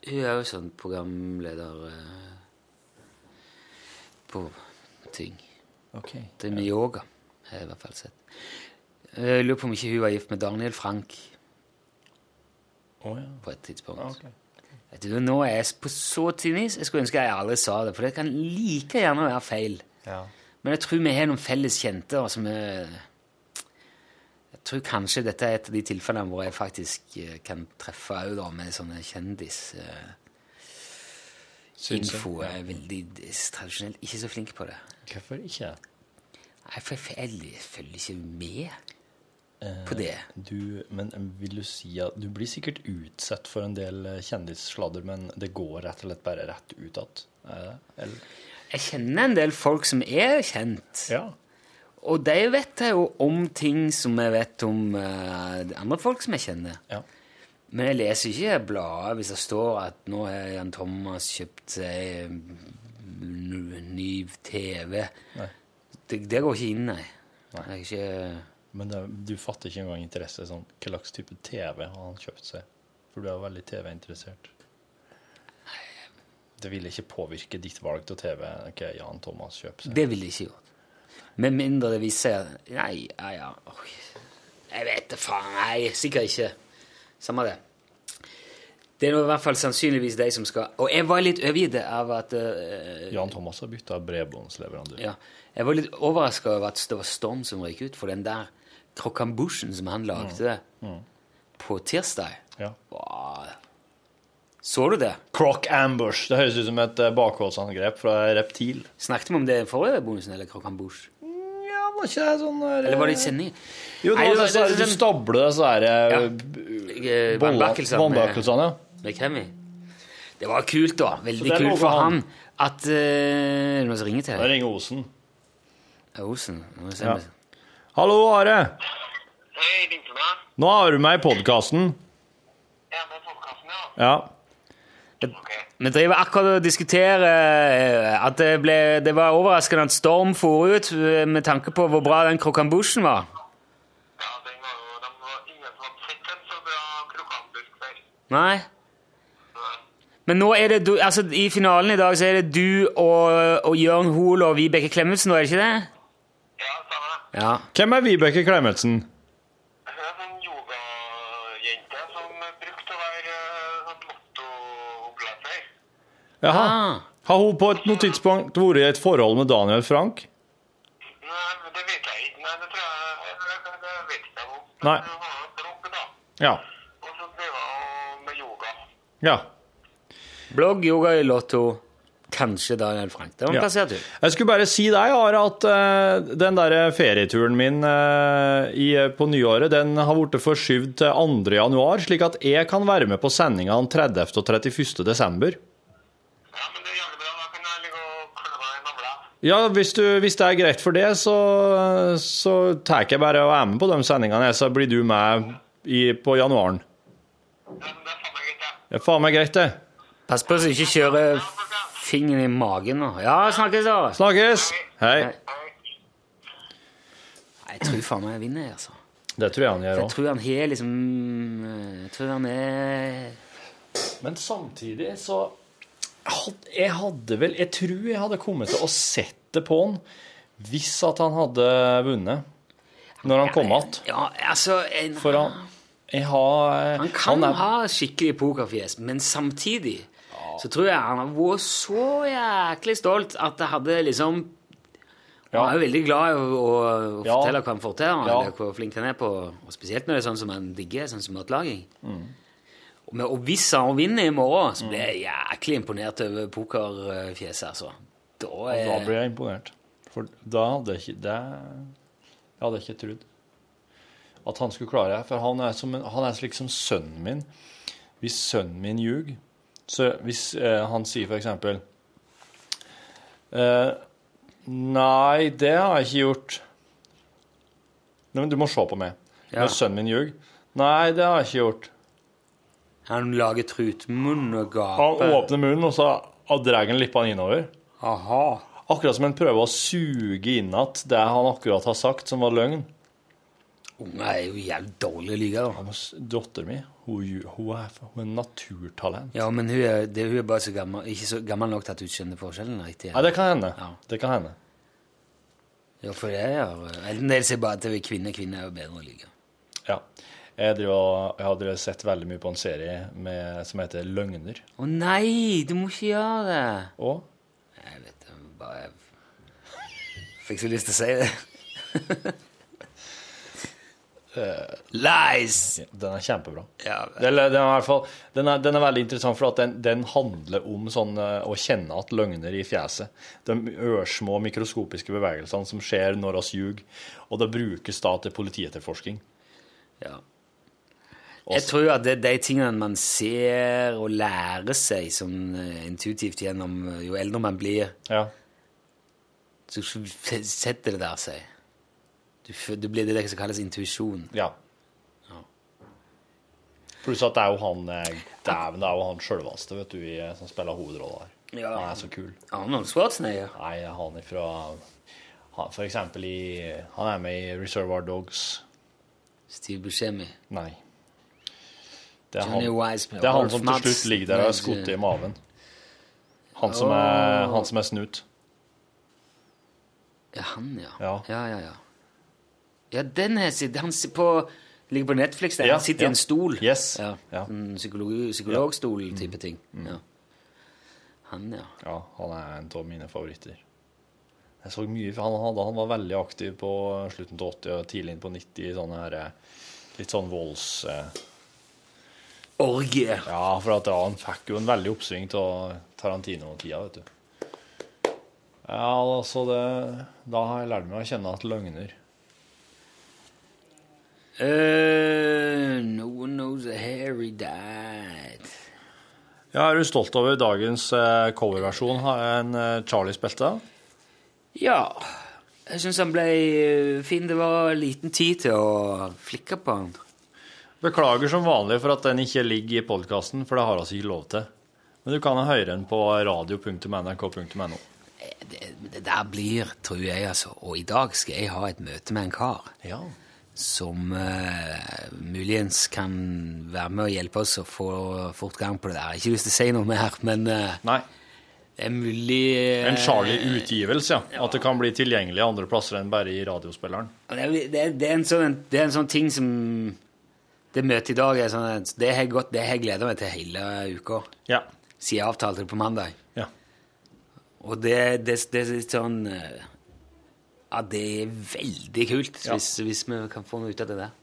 Hun er jo sånn programleder eh, på ting. Ok. er med yoga, har jeg i hvert fall sett. Jeg lurer på om ikke hun var gift med Daniel Frank Å ja. på et tidspunkt. Ok. Vet du, Nå er jeg på så tynn is. Jeg skulle ønske jeg aldri sa det, for det kan like gjerne være feil. Ja. Men jeg tror vi har noen felles kjente. Altså som er Jeg tror kanskje dette er et av de tilfellene hvor jeg faktisk eh, kan treffe òg med sånne kjendisinfo. Info jeg. Er veldig tradisjonelt ikke så flink på det. Hvorfor ikke? Nei, for jeg, følger ikke med på det. Du, men vil du si at du blir sikkert utsatt for en del eh, kjendissladder, men det går rett og slett bare rett ut igjen? Jeg kjenner en del folk som er kjent. Ja. Og de vet jeg jo om ting som jeg vet om uh, andre folk som jeg kjenner. ja. Men jeg leser ikke bladet hvis det står at nå har Jan Thomas kjøpt seg ny TV. Nei. Det, det går ikke inn, nei. Det er ikke... Men det, du fatter ikke engang interesse sånn, hva slags type TV har han kjøpt seg? For du er veldig TV-interessert. Det ville ikke påvirke ditt valg til TV, hva Jan Thomas kjøper seg. Det ville det ikke gjort. Med mindre viser seg Nei, ja, ja. Jeg vet det faen. Nei, sikkert ikke. Samme det. Det er nå i hvert fall sannsynligvis de som skal Og jeg var litt overgitt av at uh, Jan Thomas har bytta bredbåndsleverandør. Ja. Jeg var litt overraska over at det var Storm som røyk ut, for den der krokambusjen som han lagde på tirsdag Ja. var- Så du det? Croc ambush. Det høres ut som et eh, bakholdsangrep fra reptil. Snakket vi om det i forrige bonusen, eller croc ambush? Ja, var ikke det sånn der, Eller var det i sending? Jo, det Nei, var det sånn, det- du det- stabler disse her Ja. Eh, Vannbakkelsene med, ja. med Kemi. Det var kult, da. Veldig kult for han. han at uh, Noen som ringer til Da deg? ringer Osen. Ja, Osen. Ja. Hallo, Are. Hei, ringte du meg? Nå har du meg i podkasten. Ja, med podkasten, ja. Ja. Ok. Vi driver akkurat og diskuterer eh, at det, ble, det var overraskende at Storm for ut eh, med tanke på hvor bra den krokambusjen var. Ja, den var jo, de var ingen som hadde sett en så bra krokambusk før. Nei? Men nå er det du, altså i finalen i dag så er det du og, og Jørn Hoel og Vibeke Klemetsen, nå, er det ikke det? Ja, stemmer. Ja. Hvem er Vibeke Klemetsen? Jaha. Ah. Har hun på et noe tidspunkt vært i et forhold med Daniel Frank? Nei, det vet jeg ikke. Nei, det tror jeg, det, det, det vet ikke jeg om. Nei. Hun var en blogg da. Ja. Og så driver hun med yoga. Ja. Blogg, yoga i Lotto, kanskje Daniel Frank. Det var Ja. plassert tur. Jeg skulle bare si deg, Are, at uh, den der ferieturen min uh, i, på nyåret den har blitt forskyvd til 2. januar, slik at jeg kan være med på sendinga 30. og 31. desember. Ja, men det er jævlig bra. Da kan jeg ligge og klø meg i navla. Ja, hvis, du, hvis det er greit for det, så, så tar jeg bare og er med på de sendingene, så blir du med i, på januaren. Det er faen meg greit. Det. Pass på så du ikke kjører fingeren i magen nå. Ja, snakkes da. Snakkes! Hei. Hei. Nei, Jeg tror faen meg jeg vinner, altså. Det tror jeg han gjør Jeg tror han har liksom Jeg tror han er Men samtidig så Jeg hadde vel Jeg tror jeg hadde kommet til å sett det på han hvis at han hadde vunnet. Når han kom igjen. Ja, altså en, For han Jeg har Han kan er- ha skikkelig pokerfjes, men samtidig så tror jeg han vært så jæklig stolt at det hadde liksom Ja. Han er jo veldig glad i å, å Ja. fortelle hva han får til, Ja. eller hvor flink han er på og Spesielt når det er sånn som han digger, sånn som matlaging. Mm. Og, hvis han vinner i morgen, så blir jeg jæklig imponert over pokerfjeset, altså. Da er Da blir jeg imponert. For da hadde jeg ikke Det jeg hadde ikke trodd. At han skulle klare det. For han er, som, en- han er slik som sønnen min. Hvis sønnen min ljuger Så hvis eh, han sier for eksempel eh, Nei, det har jeg ikke gjort. Nei, men du må se på meg. Ja. Når sønnen min ljuger Nei, det har jeg ikke gjort. Han lager trutmunn og Han åpner munnen, og så drar han lippene innover. Aha. Akkurat som han prøver å suge inn igjen det han akkurat har sagt, som var løgn. Unger er jo jævlig dårlige å lyve. da. Dattera mi hun, hun, er, hun er naturtalent. Ja, men hun er, det, hun er bare så gammel, ikke så gammel nok til at hun skjønner forskjellen riktig. Nei, det kan hende. Ja. Det kan hende. Ja, for det er En del sier bare at det kvinner Kvinne er jo bedre å lyve. Ja. Jeg, driver, jeg har sett veldig mye på en serie med, som heter Løgner. Å nei, du må ikke gjøre det! Og Jeg vet det, bare jeg (laughs) Fikk så lyst til å si det. (laughs) Lies! den er kjempebra. Ja, Eller, den, er i hvert fall, den, er, den er veldig interessant, for at den, den handler om sånn, eh, å kjenne at løgner i fjeset. De ørsmå mikroskopiske bevegelsene som skjer når oss ljuger. Og det brukes da til politietterforskning. ja. Jeg tror at det er de tingene man ser og lærer seg sånn eh, intuitivt gjennom eh, Jo eldre man blir, Ja. så setter det der seg. Du, du blir det som kalles intuisjon. Ja. Pluss at det er jo han eh, Dæven, det er jo han sjølveste, vet du, som spiller hovedrolla her. Ja. Han er så kul. Arnold Schwarzenegger. Nei, han ifra han, For eksempel i Han er med i Reservoir Dogs. Steve Buscemi. Nei. Det er han, det er han som til slutt ligger der og er skutt i maven. Han som er, han som er snut. Ja, han, ja. Ja. ja, ja. Ja, ja den er sitt- Han på, ligger på Netflix der. Han sitter ja. i en stol. Yes. Ja. Ja. En psykolog, psykologstol-type ting. Ja. Han, ja. Ja, han er en av mine favoritter. Jeg så mye, han, hadde, han var veldig aktiv på slutten av 80 og tidlig inn på 90 sånne her, eh, litt sånn volds... eh, Orgie. Ja, for at ja, han fikk jo en veldig oppsving av Tarantino-tida, vet du. Ja, altså det Da har jeg lært meg å kjenne at løgner Uh, no one knows a hairy dad. Ja, Er du stolt over dagens uh, coverversjon? Har en uh, Charlie spilte? Ja. Jeg syns han ble fin. Det var liten tid til å flikke på han. Beklager som vanlig for at den ikke ligger i podkasten, for det har vi ikke lov til. Men du kan høre den på radio.nrk.no. Det, det der blir, tror jeg, altså. Og i dag skal jeg ha et møte med en kar. Ja. som uh, muligens kan være med og hjelpe oss å få fortgang på det der. Jeg har ikke lyst til å si noe mer, men uh, Nei. det er mulig uh, En Charlie-utgivelse, ja. At det kan bli tilgjengelig andre plasser enn bare i radiospilleren. Det det, det, er en sånn, det er en sånn ting som Det møtet i dag er sånn at det har jeg gleda meg til hele uka. Ja. Siden jeg avtalte det på mandag. ja. Og det, det, det er litt sånn eh, Ja, det er veldig kult Ja. hvis, hvis vi kan få noe ut av det der.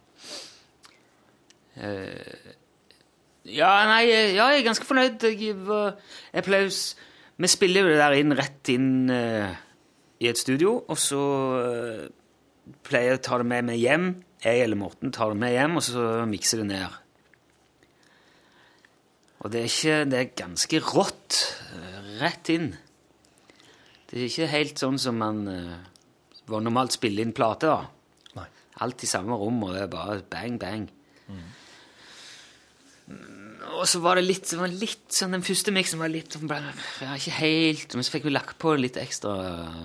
Uh, ja, nei, eh, ja, jeg er ganske fornøyd. Jeg, pleier s- Vi spiller jo det der inn rett inn uh, i et studio, og så uh, pleier jeg å ta det med meg hjem. Jeg eller Morten tar det med hjem, og så mikser det ned. Og det er ikke Det er ganske rått. eh, Rett inn. Det er ikke helt sånn som man eh, normalt spiller inn plate, da. Nei. Alt i samme rom, og det er bare bang, bang. Mm, Og så var det litt, det var litt sånn, Den første miksen var litt sånn ja, Ikke helt Men så fikk vi lagt på litt ekstra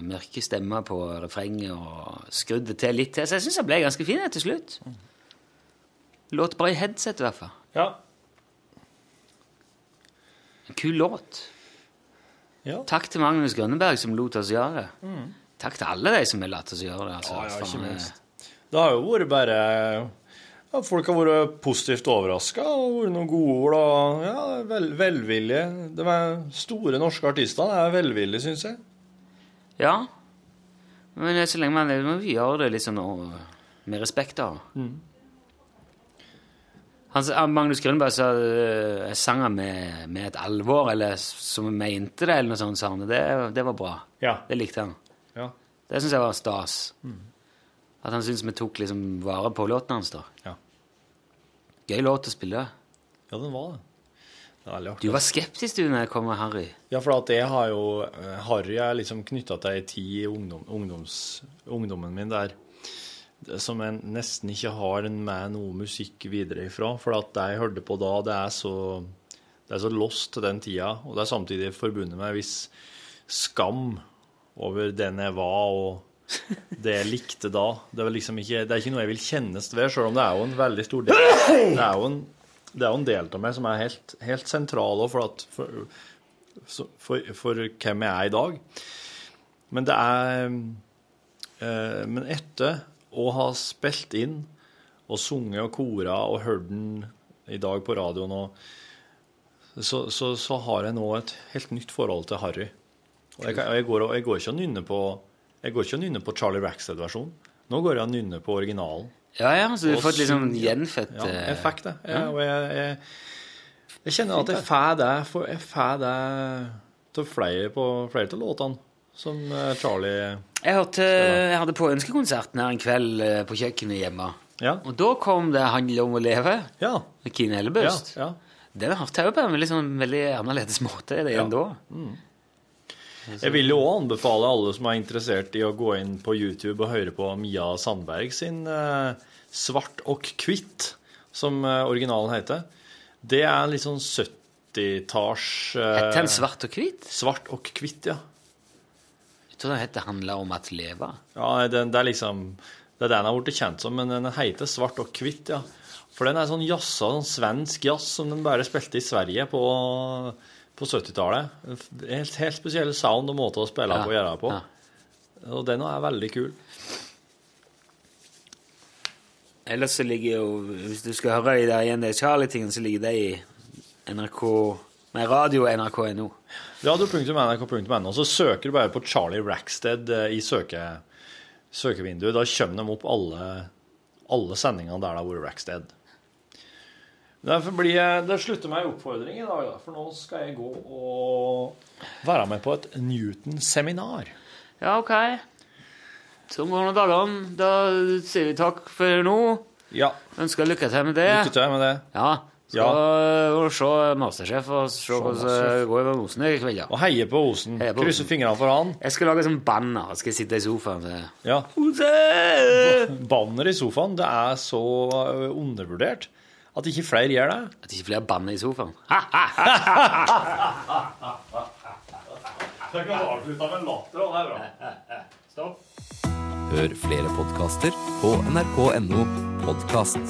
mørke stemmer på refrenget og skrudd det til litt til. Så jeg syns det ble ganske fin til slutt. Låt bra i headset, i hvert fall. Ja. En kul låt. Ja. Takk til Magnus Grønneberg som lot oss gjøre det. Takk til alle de som har latt oss gjøre det. Altså. Ja, ja, ikke minst. Det har jo vært bare ja, Folk har vært positivt overraska og vært noen gode ord og ja, vel, velvillige. De store norske artistene er velvillige, syns jeg. Ja. Men så lenge man må vi gjøre det litt sånn med respekt, da. Han, Magnus Grunberg sa uh, jeg sang han med, med et alvor, eller som han mente det, eller noe sånt, sa han. Det, det var bra. Ja. Det likte han. Ja. Det syns jeg var stas. At han syntes vi tok liksom vare på låten hans, da. Ja. Gøy låt å spille. Ja, den var det. Det Du var skeptisk du når jeg kom med Harry. Ja, for at jeg har jo eh, Harry er liksom knytta til ei tid i ungdom, ungdoms, ungdommen min der som jeg nesten ikke har med noe musikk videre ifra. For at det jeg hørte på da, det er så det er så lost til den tida, og det er samtidig forbundet med en viss skam over den jeg var, og det jeg likte da. Det er, liksom ikke, det er ikke noe jeg vil kjennes ved, sjøl om det er jo en veldig stor del Det er jo en, er jo en del av meg som er helt, helt sentral for, at, for, for, for hvem jeg er i dag. Men det er eh, Men etter å ha spilt inn og sunget og kora og hørt den i dag på radioen, og, så, så, så har jeg nå et helt nytt forhold til Harry. Og jeg, jeg, går, jeg går ikke og nynner på jeg går ikke og nynner på Charlie Rackstead-versjonen. Nå går jeg og nynner på originalen. Ja, ja, så du har fått liksom gjenfødt Ja, jeg eh, fikk det. Jeg, og jeg, jeg, jeg kjenner at jeg får det jeg får det til flere på flere av låtene som eh, Charlie Jeg hørte Jeg hadde på ønskekonserten her en kveld eh, på kjøkkenet hjemme. Ja. Og da kom det Handel om å leve' Ja. med Kine ja, Hellebust. ja. Den hørte jeg jo på en veldig, sånn, veldig annerledes måte enn Ja. da. Jeg vil jo òg anbefale alle som er interessert i å gå inn på YouTube og høre på Mia Sandberg sin eh, 'Svart og kvitt', som eh, originalen heter. Det er litt sånn 70-talls eh, Hette den svart og hvit? Svart og kvitt, ja. Jeg tror den heter 'Handler om at leve'. Ja, det, det er liksom Det er den har blitt kjent som, men den heter Svart og kvitt, ja. For den er sånn jazza, sånn svensk jazz som den bare spilte i Sverige på, på 70-tallet. Helt, helt spesiell sound og måte å spille på og gjøre det på. Ja. Og den er veldig kul. Ellers så ligger jo Hvis du skal høre de der igjen de Charlie-tingene, så ligger de i NRK Nei, radio nrk.no. Radio.nrk.no. Så søker du bare på Charlie Rackstead eh, i søke, søkevinduet. Da kommer de opp alle, alle sendingene der det har vært Rackstead. Jeg, Det slutter meg en oppfordring i dag, da, for nå skal jeg gå og være med på et Newton-seminar. Ja, OK. Sånn går nå dagene. Da sier vi takk for nå. Ja, Ønsker lykke til med det. lykke til med det. Ja. Skal ja. se Masterchef og se hvordan det går med Osen i kveld. Ja. Og heie på Osen. Heie på Krysse fingrene for han. Jeg skal lage sånn banner. Skal jeg sitte i sofaen og Ja. Banner i sofaen, det er så undervurdert at ikke flere gjør det. At ikke flere banner i sofaen. (laughs) Tenk å avslutte med latter, og det er bra. Stopp. Hør flere podkaster på nrk.no podkast.